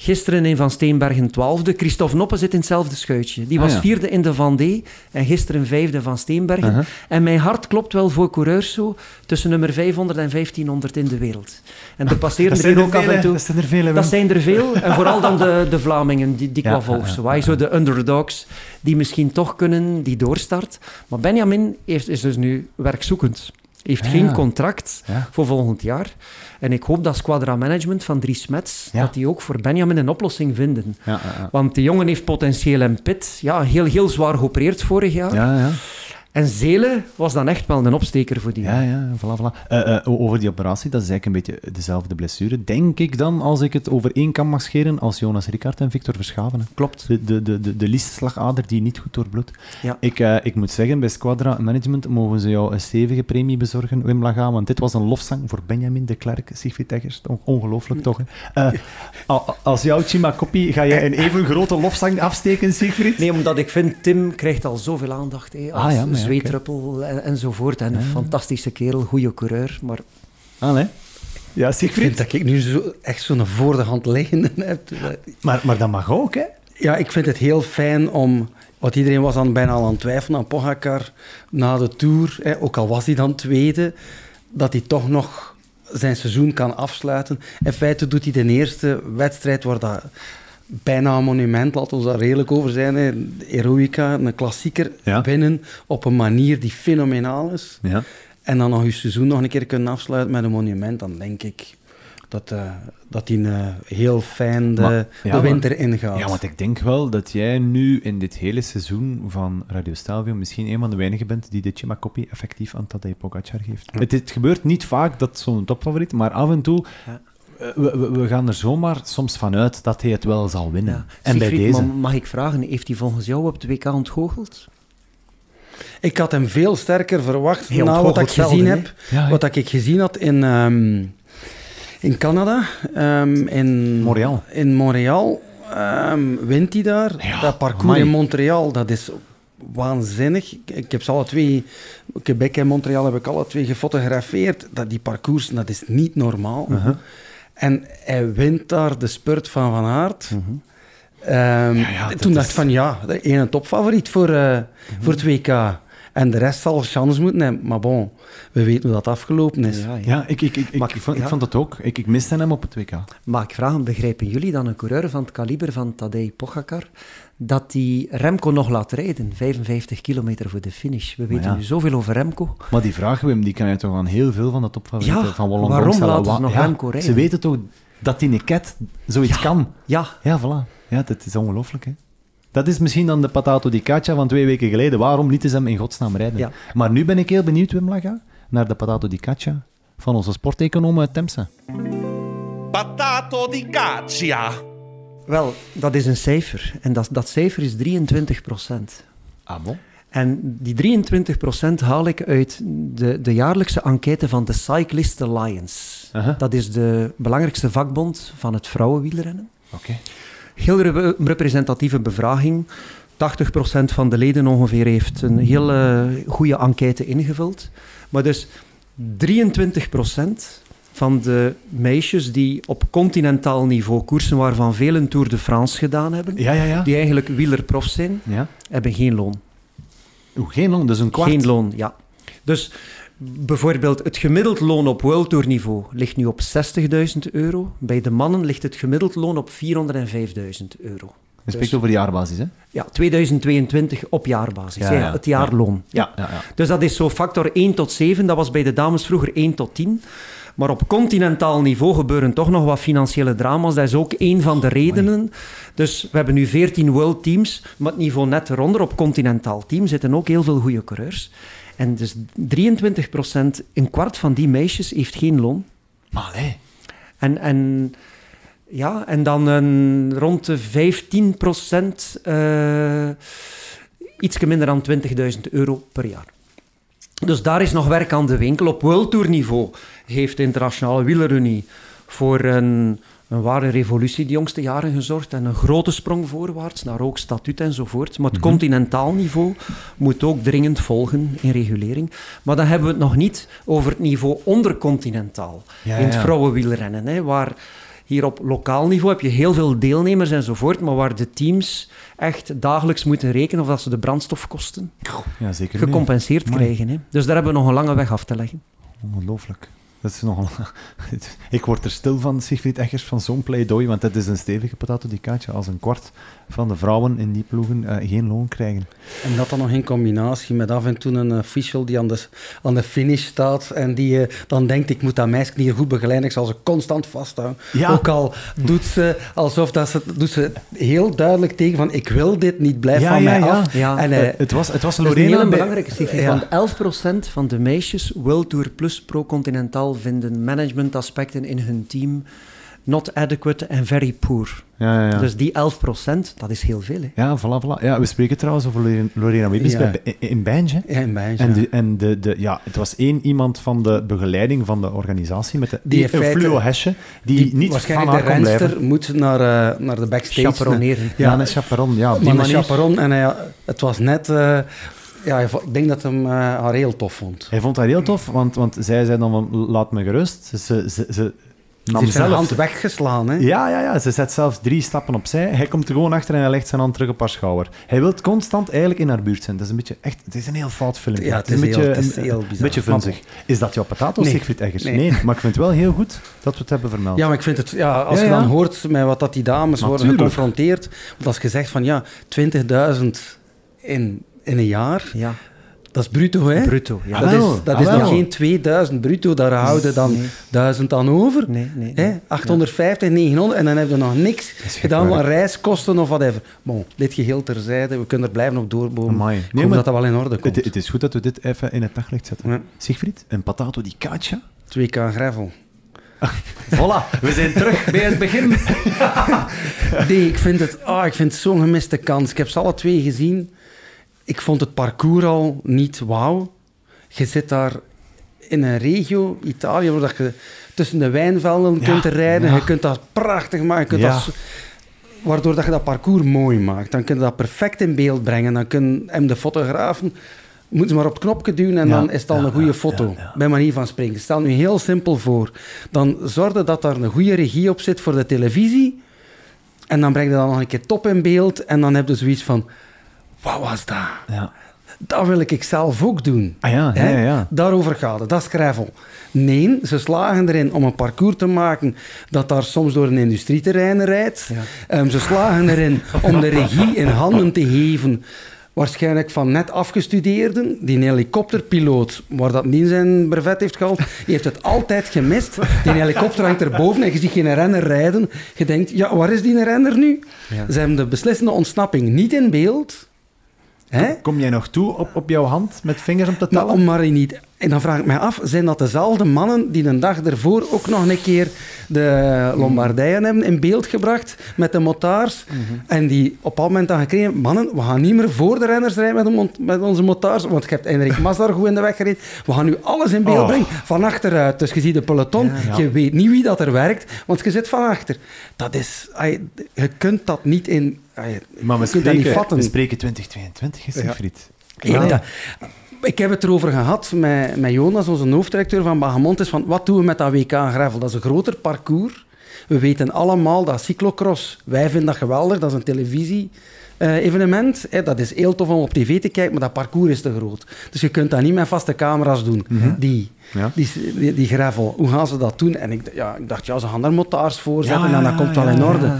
Gisteren in Van Steenbergen twaalfde. Christophe Noppe zit in hetzelfde schuitje. Die Ah, was ja. vierde in de Vendée en gisteren vijfde van Steenbergen. En mijn hart klopt wel voor coureurs zo tussen nummer 500 en 1500 in de wereld. En er passeren er er ook af en toe. Dat zijn er veel, Dat zijn er veel. En vooral dan de, de Vlamingen, die, die qua ja. Zo de underdogs, die misschien toch kunnen, die doorstart. Maar Benjamin heeft, is dus nu werkzoekend. Heeft geen contract Ja. voor volgend jaar. En ik hoop dat Squadra Management van Dries Smets, dat die ook voor Benjamin een oplossing vinden. Want die jongen heeft potentieel en pit. Ja, heel, heel zwaar geopereerd vorig jaar. En Zelen was dan echt wel een opsteker voor die. Ja, ja, voilà, voilà. Eh, eh, over die operatie, dat is eigenlijk een beetje dezelfde blessure. Denk ik dan, als ik het over één kan mag scheren, als Jonas Ricard en Victor Verschaven. hè. Klopt. De, de, de, de, de liesslagader die niet goed doorbloedt. Ja. Ik, eh, ik moet zeggen, bij Squadra Management mogen ze jou een stevige premie bezorgen, Wim Laga, want dit was een lofzang voor Benjamin de Klerk, Siegfried Eggers. On- Ongelooflijk toch, hè? Als jouw Chima Koppie, ga jij een even grote lofzang afsteken, Siegfried? Nee, omdat ik vind, Tim krijgt al zoveel aandacht. Hè, als Ah, ja, zweetruppel en, enzovoort. En een fantastische kerel, goede coureur. Maar Ah, nee? Ja, Ik vind dat ik nu zo, echt zo'n voor de hand liggende heb. Maar, maar dat mag ook, hè? Ja, ik vind het heel fijn om... Want iedereen was dan bijna al aan het twijfelen aan Pogacar na de Tour. Hè, ook al was hij dan tweede, dat hij toch nog zijn seizoen kan afsluiten. In feite doet hij de eerste wedstrijd waar dat bijna een monument, laten we daar redelijk over zijn, hè, Heroica, een klassieker, Ja. winnen op een manier die fenomenaal is. Ja. En dan nog je seizoen nog een keer kunnen afsluiten met een monument, dan denk ik dat, eh, dat hij eh, heel fijn de, Maar- ja, de maar- winter ingaat. Ja, want ik denk wel dat jij nu in dit hele seizoen van Radio Stelvio misschien een van de weinigen bent die de Chima Koppie effectief aan Tadej Pogacar geeft. Het, het gebeurt niet vaak dat zo'n topfavoriet, maar af en toe... Eh, We, we, we gaan er zomaar soms vanuit dat hij het wel zal winnen. ja. En bij deze... maar mag ik vragen, heeft hij volgens jou op het WK ontgoocheld? Ik had hem veel sterker verwacht na wat ik gezien heb. Ja, Wat ik gezien had in, ehm, in Canada, ehm, in Montreal. In Montreal ehm, wint hij daar. Ja, dat parcours amai. in Montreal, dat is waanzinnig. Ik, ik heb ze alle twee, Quebec en Montreal heb ik alle twee gefotografeerd. Dat, die parcours, dat is niet normaal. Uh-huh. En hij wint daar de spurt van Van Aert. Ehm, Ja, ja, dat toen dacht is- ik van ja, de ene topfavoriet voor, eh, voor het WK. En de rest zal chance moeten hebben. Maar bon, we weten hoe dat afgelopen is. Ja, ik, ik, ik, ik, Maar ik- ik vond, ik vond het ook. Ik, ik miste hem op het WK. Mag ik vragen, begrijpen jullie dan een coureur van het kaliber van Tadej Pogacar, dat die Remco nog laat rijden, 55 kilometer voor de finish? We weten ja. nu zoveel over Remco. Maar die vraag, Wim, die kan je toch aan heel veel van de topfavorieten Ja, van Wollongong waarom laten ze Wa- nog ja, Remco rijden? Ze weten toch dat die een ket zoiets kan. Ja, Ja, voilà. Ja, dat is ongelooflijk, hè. Dat is misschien dan de patato di caccia van twee weken geleden. Waarom lieten ze hem in godsnaam rijden? Ja. Maar nu ben ik heel benieuwd, Wim Laga, naar de patato di caccia van onze sporteconoom uit Temse. Patato di caccia. Wel, dat is een cijfer. En dat, dat cijfer is 23 procent. Ah, bon? En die 23% haal ik uit de, de jaarlijkse enquête van de Cyclist Alliance. Dat is de belangrijkste vakbond van het vrouwenwielrennen. Oké. Heel re- representatieve bevraging. 80% van de leden ongeveer heeft een hele goede enquête ingevuld. Maar dus 23% van de meisjes die op continentaal niveau koersen, waarvan velen Tour de France gedaan hebben, Ja, ja, ja. die eigenlijk wielerprof zijn, hebben geen loon. Oeh, geen loon, dus een kwart. Geen loon, ja. Dus bijvoorbeeld het gemiddeld loon op World Tour niveau ligt nu op 60.000 euro. Bij de mannen ligt het gemiddeld loon op 405.000 euro. Je spreekt over jaarbasis, hè? Ja, 2022 op jaarbasis. Ja, Ja, ja. het jaarloon. Ja, ja, ja. Dus dat is zo factor 1 tot 7. Dat was bij de dames vroeger 1 tot 10. Maar op continentaal niveau gebeuren toch nog wat financiële drama's. Dat is ook een van de redenen. Dus we hebben nu 14 world teams, maar het niveau net eronder. Op continentaal team zitten ook heel veel goede coureurs. En dus 23% een kwart van die meisjes heeft geen loon. Maar. En, en, ja, en dan een, rond de 15 procent, iets minder dan 20.000 euro per jaar. Dus daar is nog werk aan de winkel. Op World Tour niveau heeft de Internationale Wielerunie voor een, een ware revolutie de jongste jaren gezorgd en een grote sprong voorwaarts naar ook statuut enzovoort. Maar het continentaal niveau moet ook dringend volgen in regulering. Maar dan hebben we het nog niet over het niveau ondercontinentaal Ja, in het ja. vrouwenwielrennen, hè, waar Hier op lokaal niveau heb je heel veel deelnemers enzovoort, maar waar de teams echt dagelijks moeten rekenen of dat ze de brandstofkosten Ja, zeker. gecompenseerd krijgen. Hè. Dus daar hebben we nog een lange weg af te leggen. Ongelooflijk. Dat is nogal... ik word er stil van, Sigfried Eggers, van zo'n pleidooi, want het is een stevige patato di caccia als een kwart van de vrouwen in die ploegen eh, geen loon krijgen. En dat dan nog in combinatie met af en toe een official die aan de, aan de finish staat en die eh, dan denkt, ik moet dat meisje hier goed begeleiden, ik zal ze constant vasthouden. Ja. Ook al doet ze alsof dat ze, doet ze heel duidelijk tegen van, ik wil dit niet, blijf Ja, van ja, mij ja. af. Ja. En, eh, het, was, het was een Lorena... hele bij- belangrijke cijfer, Ja. want 11% van de meisjes World Tour Plus Pro Continental vinden managementaspecten in hun team not adequate en very poor. Ja, ja, ja. Dus die 11%, dat is heel veel. Hè? Ja, voilà, voilà. Ja, we spreken trouwens over Lorena- Wiebes Ja. bij- in, Bijntje. ja, in Bijntje, En, ja. de, en de, de, ja, het was één iemand van de begeleiding van de organisatie met de, Die feite- fluo hesje, die, niet van haar de kon blijven. moet naar, eh, naar de backstage. Chaperoneren. Ja, een chaperon. Ja, op die een chaperon. En hij, het was net... eh, ja, ik denk dat hem eh, haar heel tof vond. Hij vond haar heel tof, want, want zij zei dan van, laat me gerust. Ze, ze, ze, ze Ze nam heeft zijn zelf... hand weggeslaan, hè? Ja, ja, ja, ze zet zelfs drie stappen opzij. Hij komt er gewoon achter en hij legt zijn hand terug op haar schouder. Hij wil constant eigenlijk in haar buurt zijn. Dat is een beetje echt... Het is een heel fout filmpje. Ja, het een is beetje, heel- het is een, heel een bizar. beetje vunzig. Is dat jouw patato, Nee. Sigfried Eggers? Nee. Nee. maar ik vind het wel heel goed dat we het hebben vermeld. Ja, maar ik vind het, ja, als Ja, je dan hoort met wat dat die dames worden geconfronteerd, want als je zegt van ja, 20.000 in, in een jaar, Ja, dat is bruto, hè? bruto. Ja. Dat Ah, is, dat Ah, is nog geen 2000 bruto, daar houden dan Nee. 1000 aan over. Nee, nee. Hè? 850, 900 en dan hebben we nog niks gedaan gekwaardig. reiskosten of whatever. Bon, dit geheel terzijde, we kunnen er blijven op doorbomen. Amai. Nee, maar dat dat wel in orde komt. Het, het is goed dat we dit even in het daglicht zetten. Ja. Sigfried, een patato di caccia? 2K gravel. Voilà, we zijn terug bij het begin. Nee, ik vind het, ah, ik vind het zo'n gemiste kans. Ik heb ze alle twee gezien. Ik vond het parcours al niet wauw. Je zit daar in een regio, Italië, waar dat je tussen de wijnvelden Ja, kunt rijden. ja. Je kunt dat prachtig maken. Je kunt Ja. dat, waardoor dat je dat parcours mooi maakt. Dan kun je dat perfect in beeld brengen. Dan kunnen hem de fotografen... Moeten ze maar op het knopje duwen en dan is het al een goede foto. Bij manier van spreken. Stel nu heel simpel voor. Dan zorg je dat daar een goede regie op zit voor de televisie. En dan breng je dat nog een keer top in beeld. En dan heb je zoiets van... Wat was dat? Ja. Dat wil ik zelf ook doen. Ah ja, ja, ja, ja. Daarover gaat het. Dat is gravel. Nee, ze slagen erin om een parcours te maken dat daar soms door een industrieterrein rijdt. Ehm, ze slagen erin om de regie in handen te geven. Waarschijnlijk van net afgestudeerden. Die helikopterpiloot, waar dat niet zijn brevet heeft gehaald, die heeft het altijd gemist. Die helikopter hangt erboven en je ziet geen renner rijden. Je denkt, ja, waar is die renner nu? Ze hebben de beslissende ontsnapping niet in beeld. Hè? Kom jij nog toe op, op jouw hand met vingers om te Maar tellen? om maar niet... En dan vraag ik mij af, zijn dat dezelfde mannen die een dag ervoor ook nog een keer de Lombardijen hebben in beeld gebracht met de motards en die op dat moment dan gekregen mannen, we gaan niet meer voor de renners rijden met, met onze motards, want je hebt Enrik Masdar goed in de weg gereden. We gaan nu alles in beeld Oh. brengen, van achteruit. Dus je ziet de peloton, Ja. je weet niet wie dat er werkt, want je zit van achter. Dat is... Je kunt dat niet in... maar we dat niet spreken, vatten. we spreken 2022, hè, Sigfried. Ja, ja. Ik heb het erover gehad met, met Jonas, onze hoofddirecteur van Bahamont, is van wat doen we met dat WK Gravel? Dat is een groter parcours. We weten allemaal dat cyclocross, wij vinden dat geweldig, dat is een televisie. eh, evenement, hè, dat is heel tof om op tv te kijken, maar dat parcours is te groot. Dus je kunt dat niet met vaste camera's doen, die, Ja. die, die, die gravel. Hoe gaan ze dat doen? En ik, ja, ik dacht, ja, ze gaan daar motards voor Ja, zetten en dat ja, komt ja, wel in ja, orde.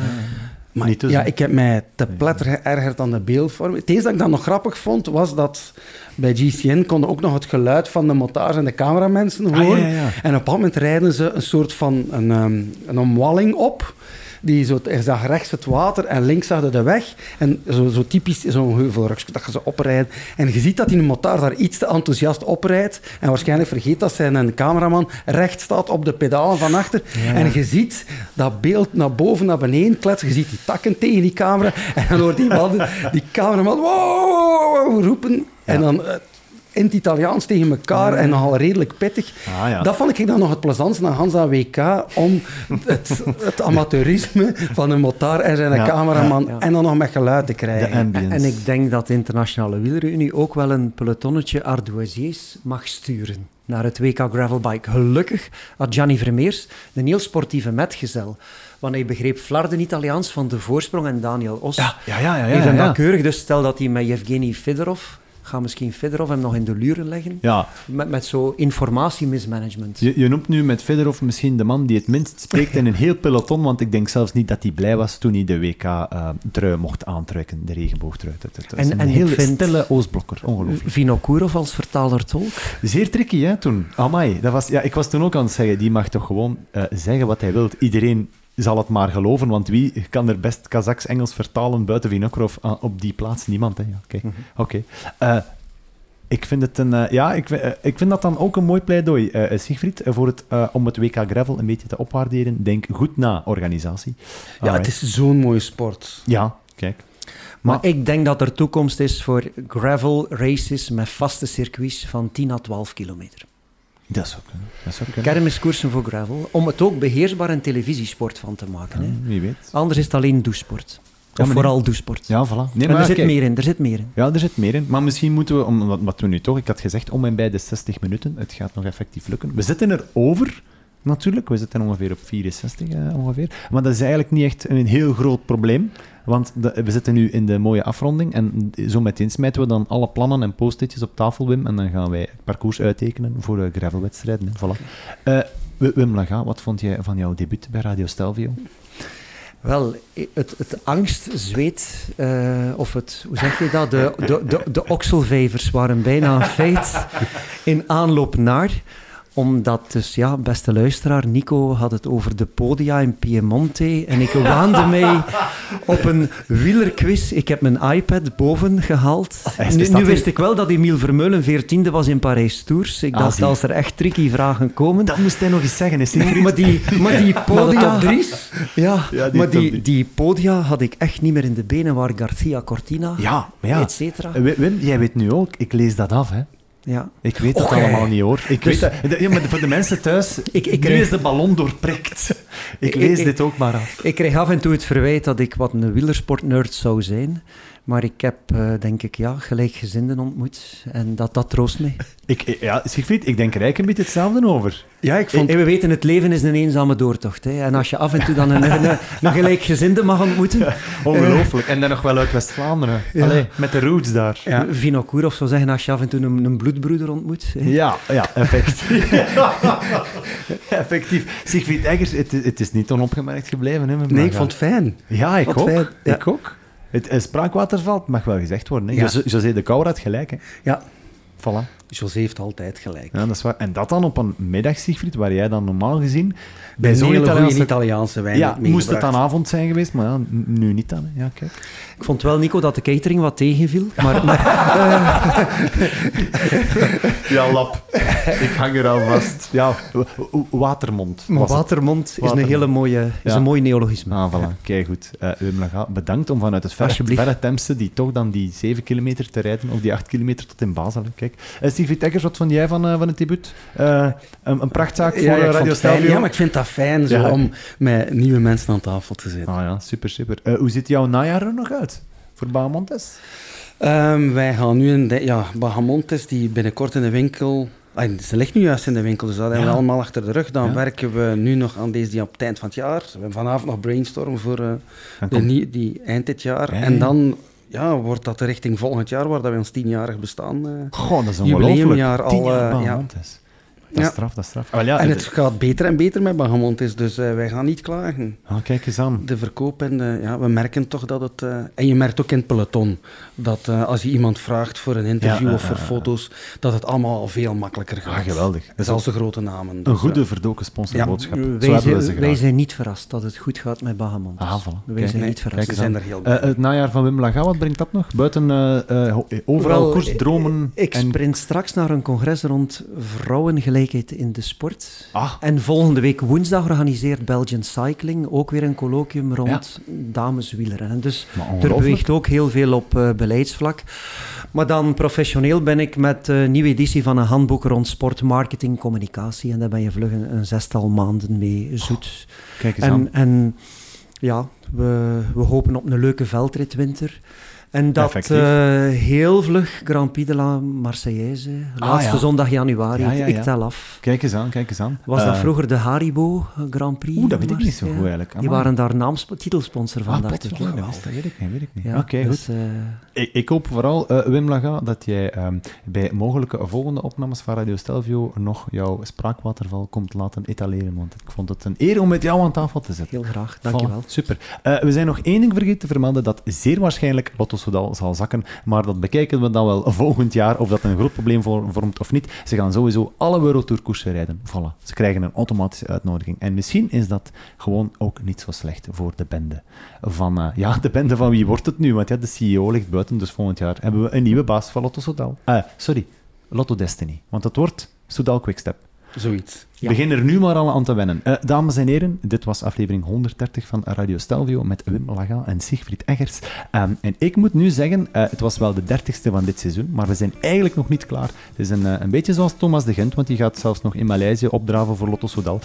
Ja, ja. Maar Niet te ja, zien. ik heb mij te pletter geërgerd aan de beeldvorming. Het eerste dat ik dan nog grappig vond, was dat bij GCN konden ook nog het geluid van de montage en de cameramensen Ah, horen. ja, ja. En op dat moment rijden ze een soort van een, ehm, een omwalling op. Die zo, je zag rechts het water en links zag de weg. En zo, zo typisch zo'n heuvelrukje dat je ze oprijdt. En je ziet dat die motaar daar iets te enthousiast oprijdt. En waarschijnlijk vergeet dat zijn een cameraman recht staat op de pedalen van achter. En je ziet dat beeld naar boven, naar beneden kletsen. Je ziet die takken tegen die camera. En dan hoort die man, die cameraman, wow, roepen. En dan... in het Italiaans tegen elkaar en nogal redelijk pittig. Ah, ja. Dat vond ik dan nog het plezantste aan Hansa WK, om het, het amateurisme van een motar en zijn Ja, cameraman ja, ja. en dan nog met geluid te krijgen. En ik denk dat de Internationale Wielerunie ook wel een pelotonnetje Ardoisiers mag sturen naar het WK Gravelbike. Gelukkig had Gianni Vermeers een heel sportieve metgezel. Want hij begreep flarden Italiaans van de voorsprong en Daniel Os. Ja, ja, ja. ja, ja. dat keurig. Dus stel dat hij met Yevgeny Fedorov, gaat misschien Fedorov hem nog in de luren leggen, Ja, met, met zo informatiemismanagement. je, je noemt nu met Fedorov misschien de man die het minst spreekt in een heel peloton, want ik denk zelfs niet dat hij blij was toen hij de WK-trui mocht aantrekken, de regenboogtrui. Is En- een en heel stille Oostblokker, ongelooflijk. Vinokourov als vertaler-tolk. Zeer tricky, hè, toen. Amai, dat was, ja, ik was toen ook aan het zeggen, die mag toch gewoon eh, zeggen wat hij wil. Iedereen zal het maar geloven, want wie kan er best Kazaks-Engels vertalen buiten Vinokourov ah, op die plaats? Niemand, hè. Oké, oké. Eh, ik vind het een... eh, ja, ik, eh, ik vind dat dan ook een mooi pleidooi, eh Siegfried, voor het, om het WK Gravel een beetje te opwaarderen. Denk goed na, organisatie. Ja, het is zo'n mooie sport. Ja, kijk. Maar ik denk dat er toekomst is voor gravel races met vaste circuits van 10 à 12 kilometer. Dat zou kunnen. Dat zou kunnen. Kermiskoersen voor gravel, om het ook beheersbaar een televisiesport van te maken. Hè. Wie weet. Anders is het alleen douchesport. Of maar vooral douchesport. Ja, voilà. Nee, en er maar zit kijk, meer in, er zit meer in. Ja, er zit meer in. Maar misschien moeten we, om, wat, wat we nu toch, ik had gezegd, om en bij de 60 minuten. Het gaat nog effectief lukken. We zitten er over, natuurlijk. We zitten ongeveer op 64 eh, ongeveer. Maar dat is eigenlijk niet echt een heel groot probleem. Want de- we zitten nu in de mooie afronding. En zo meteen smijten we dan alle plannen en post-itjes op tafel, Wim. En dan gaan wij het parcours uittekenen voor uh, gravelwedstrijden. hè. Voilà. Eh, Wi- Wim Laga, wat vond jij van jouw debuut bij Radio Stelvio? Wel, het, het angst, zweet, eh, of het, hoe zeg je dat? De, de, de, de okselvijvers waren bijna een feit in aanloop naar. Omdat, dus ja, beste luisteraar, Nico had het over de podia in Piemonte. En ik waande mij op een wielerquiz. Ik heb mijn iPad boven gehaald. Is- Nu, wist ik wel dat Emile Vermeulen veertiende was in Parijs Tours. Ik Ah, dacht, als er echt tricky vragen komen... Dat moest hij nog eens zeggen, is maar die, maar die podia... Ja, Ja, die maar die, die podia had ik echt niet meer in de benen, waar Garcia Cortina, Ja, maar ja. et cetera. Eh, Wi- Wim, jij weet nu ook, ik lees dat af, hè. Ja. Ik weet het Och, allemaal niet hoor. Ik Dus- weet dat, ja, maar voor de mensen thuis, Ik- ik nu is de ballon doorprikt. Ik Ik- lees ik- dit ook maar af. Ik kreeg af en toe het verwijt dat ik wat een wielersportnerd zou zijn. Maar ik heb, eh, denk ik, ja, gelijkgezinden ontmoet. En dat, dat troost mij. Ik, ik- ja, Siegfried, ik denk er eigenlijk een beetje hetzelfde over. Ja, ik vond... En we weten, het leven is een eenzame doortocht. Hè. En als je af en toe dan een, een, een, een gelijkgezinde mag ontmoeten... Ongelooflijk. En dan nog wel uit West-Vlaanderen. Ja. Allee, met de roots daar. Ja. Vino Kourov zou zeggen, als je af en toe een, een bloedbroeder ontmoet... Hè. Ja, ja, effectief. effectief. Siegfried Eggers, het, het is niet onopgemerkt gebleven. Hè, Nee, ik vond het fijn. Ja, ik ook. fijn, ja. Ik ook. Het spraakwaterveld mag wel gezegd worden. Hè. Ja. José de Kouwer had gelijk. Hè. Ja, Voilà. José heeft altijd gelijk. Ja, dat is waar. En dat dan op een middag, Siegfried, waar jij dan normaal gezien... Bij zo'n Italiaanse- Italiaanse wijn Ja, moest het dan avond zijn geweest, maar ja, nu niet dan. hè. Ja, kijk. Ik vond wel, Nico, dat de catering wat tegenviel. Maar, maar Ja, lap. Ik hang er al vast. Ja, watermond. Maar watermond is Watermond. een hele mooie, is Ja. een mooi neologisme. Ah, voilà. Kijk goed. Eh Wim Laga, bedankt om vanuit het verre, verre Temse, die toch dan die 7 kilometer te rijden, of die 8 kilometer tot in Basel. Kijk. Uh, Wat vond jij van, eh, van het debuut? Eh, een, een prachtzaak voor ja, eh, Radio. Stelvio? ja, maar ik vind dat fijn zo, om met nieuwe mensen aan tafel te zitten. Ah ja, super, super. Hoe ziet jouw najaar er nog uit? Voor Bahamontes? Ehm, wij gaan nu een... Ja, Bahamontes, die binnenkort in de winkel... Ah, ze ligt nu juist in de winkel, dus dat hebben we allemaal achter de rug. Dan werken we nu nog aan deze die op het eind van het jaar. We hebben vanavond nog brainstorm voor de die eind dit jaar. Ja, ja. En dan ja, wordt dat richting volgend jaar, waar dat we ons tienjarig bestaan... eh, Goh, dat is ongelooflijk. jubileumjaar al, Tien jaar eh, ja. Bahamontes. Dat is Ja. straf, dat is straf. Ja, en het- het gaat beter en beter met Bahamontes, dus eh, wij gaan niet klagen. Ah, kijk eens aan. De verkoop en de, ja, we merken toch dat het... eh, en je merkt ook in het peloton dat eh, als je iemand vraagt voor een interview Ja, of voor eh, eh, foto's, dat het allemaal al veel makkelijker gaat. Ah, geweldig. Dat is Zelfs de grote namen. Een Dus, goede eh, verdoken sponsorboodschap. Wij, hebben we ze zijn, wij zijn niet verrast dat het goed gaat met Bahamond. Ah, voilà. Wij Kijk, zijn nee, niet kijk verrast. we zijn er heel blij Eh, het najaar van Wim Laga, wat brengt dat nog? Buiten eh, eh, overal Wel, koers, dromen Ik en... sprint straks naar een congres rond vrouwengelijkheid in de sport. Ah. En volgende week woensdag organiseert Belgian Cycling ook weer een colloquium rond dameswielrennen. Dus er beweegt ook heel veel op eh, beleidsvlak. Maar dan professioneel ben ik met een nieuwe editie van een handboek rond sport, marketing, communicatie. En daar ben je vlug een, een zestal maanden mee zoet. Kijk eens aan. En, en ja, we, we hopen op een leuke veldritwinter. En dat eh, heel vlug Grand Prix de la Marseillaise, laatste Ah, ja. zondag januari, Ja, ja, ik tel af. Kijk eens aan, kijk eens aan. Was dat Eh, vroeger de Haribo Grand Prix? Oeh, dat weet ik niet zo goed eigenlijk. Die waren daar naamsp- titelsponsor van, Ah, dacht ik. dat weet ik niet, weet ik niet. Oké, dus, goed. eh, Ik, ik hoop vooral, eh, Wim Laga, dat jij ehm, bij mogelijke volgende opnames van Radio Stelvio nog jouw spraakwaterval komt laten etaleren. Want ik vond het een eer om met jou aan tafel te zitten. heel graag, dankjewel. Voilà, super. Eh, we zijn nog één ding vergeten te vermelden, dat zeer waarschijnlijk Lotto Soudal zal zakken, maar dat bekijken we dan wel volgend jaar, of dat een groot probleem vor- vormt of niet. Ze gaan sowieso alle Eurotour-koersen rijden. Voilà. Ze krijgen een automatische uitnodiging. En misschien is dat gewoon ook niet zo slecht voor de bende. Van, eh, ja, de bende van wie wordt het nu? Want ja, de CEO ligt buiten, dus volgend jaar hebben we een nieuwe baas van Lotto Soudal. Eh, sorry, Lotto Destiny. Want het wordt Soudal Quickstep. Zoiets. Ja. Begin er nu maar al aan te wennen. Eh, dames en heren, dit was aflevering 130 van Radio Stelvio met Wim Laga en Siegfried Eggers. Ehm, en ik moet nu zeggen, eh, het was wel de dertigste van dit seizoen, maar we zijn eigenlijk nog niet klaar. Het is een, eh, een beetje zoals Thomas de Gent, want die gaat zelfs nog in Maleisië opdraven voor Lotto Soudal.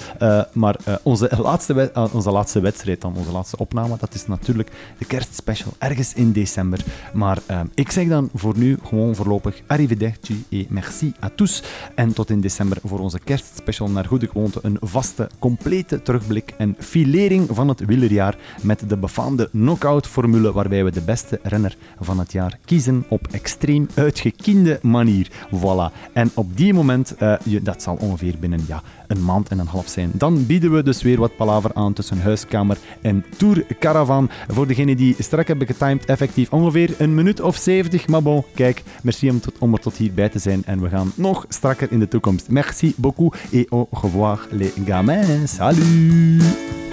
Maar onze, laatste onze laatste wedstrijd dan, onze laatste opname, dat is natuurlijk de kerstspecial ergens in december. Maar ik zeg dan voor nu gewoon voorlopig arrivederci et merci à tous. En tot in december voor onze kerstspecial naar goede gewoonte een vaste, complete terugblik en filering van het wielerjaar met de befaamde knockout-formule waarbij we de beste renner van het jaar kiezen op extreem uitgekiende manier. Voilà. En op die moment, eh, je, dat zal ongeveer binnen ja, een maand en een half zijn, dan bieden we dus weer wat palaver aan tussen huiskamer en tourcaravan. Voor degenen die strak hebben getimed, effectief ongeveer een minuut of 70. Maar bon, kijk, merci om, tot, om er tot hierbij te zijn en we gaan nog strakker in de toekomst. Merci beaucoup et au revoir les gamins. Salut!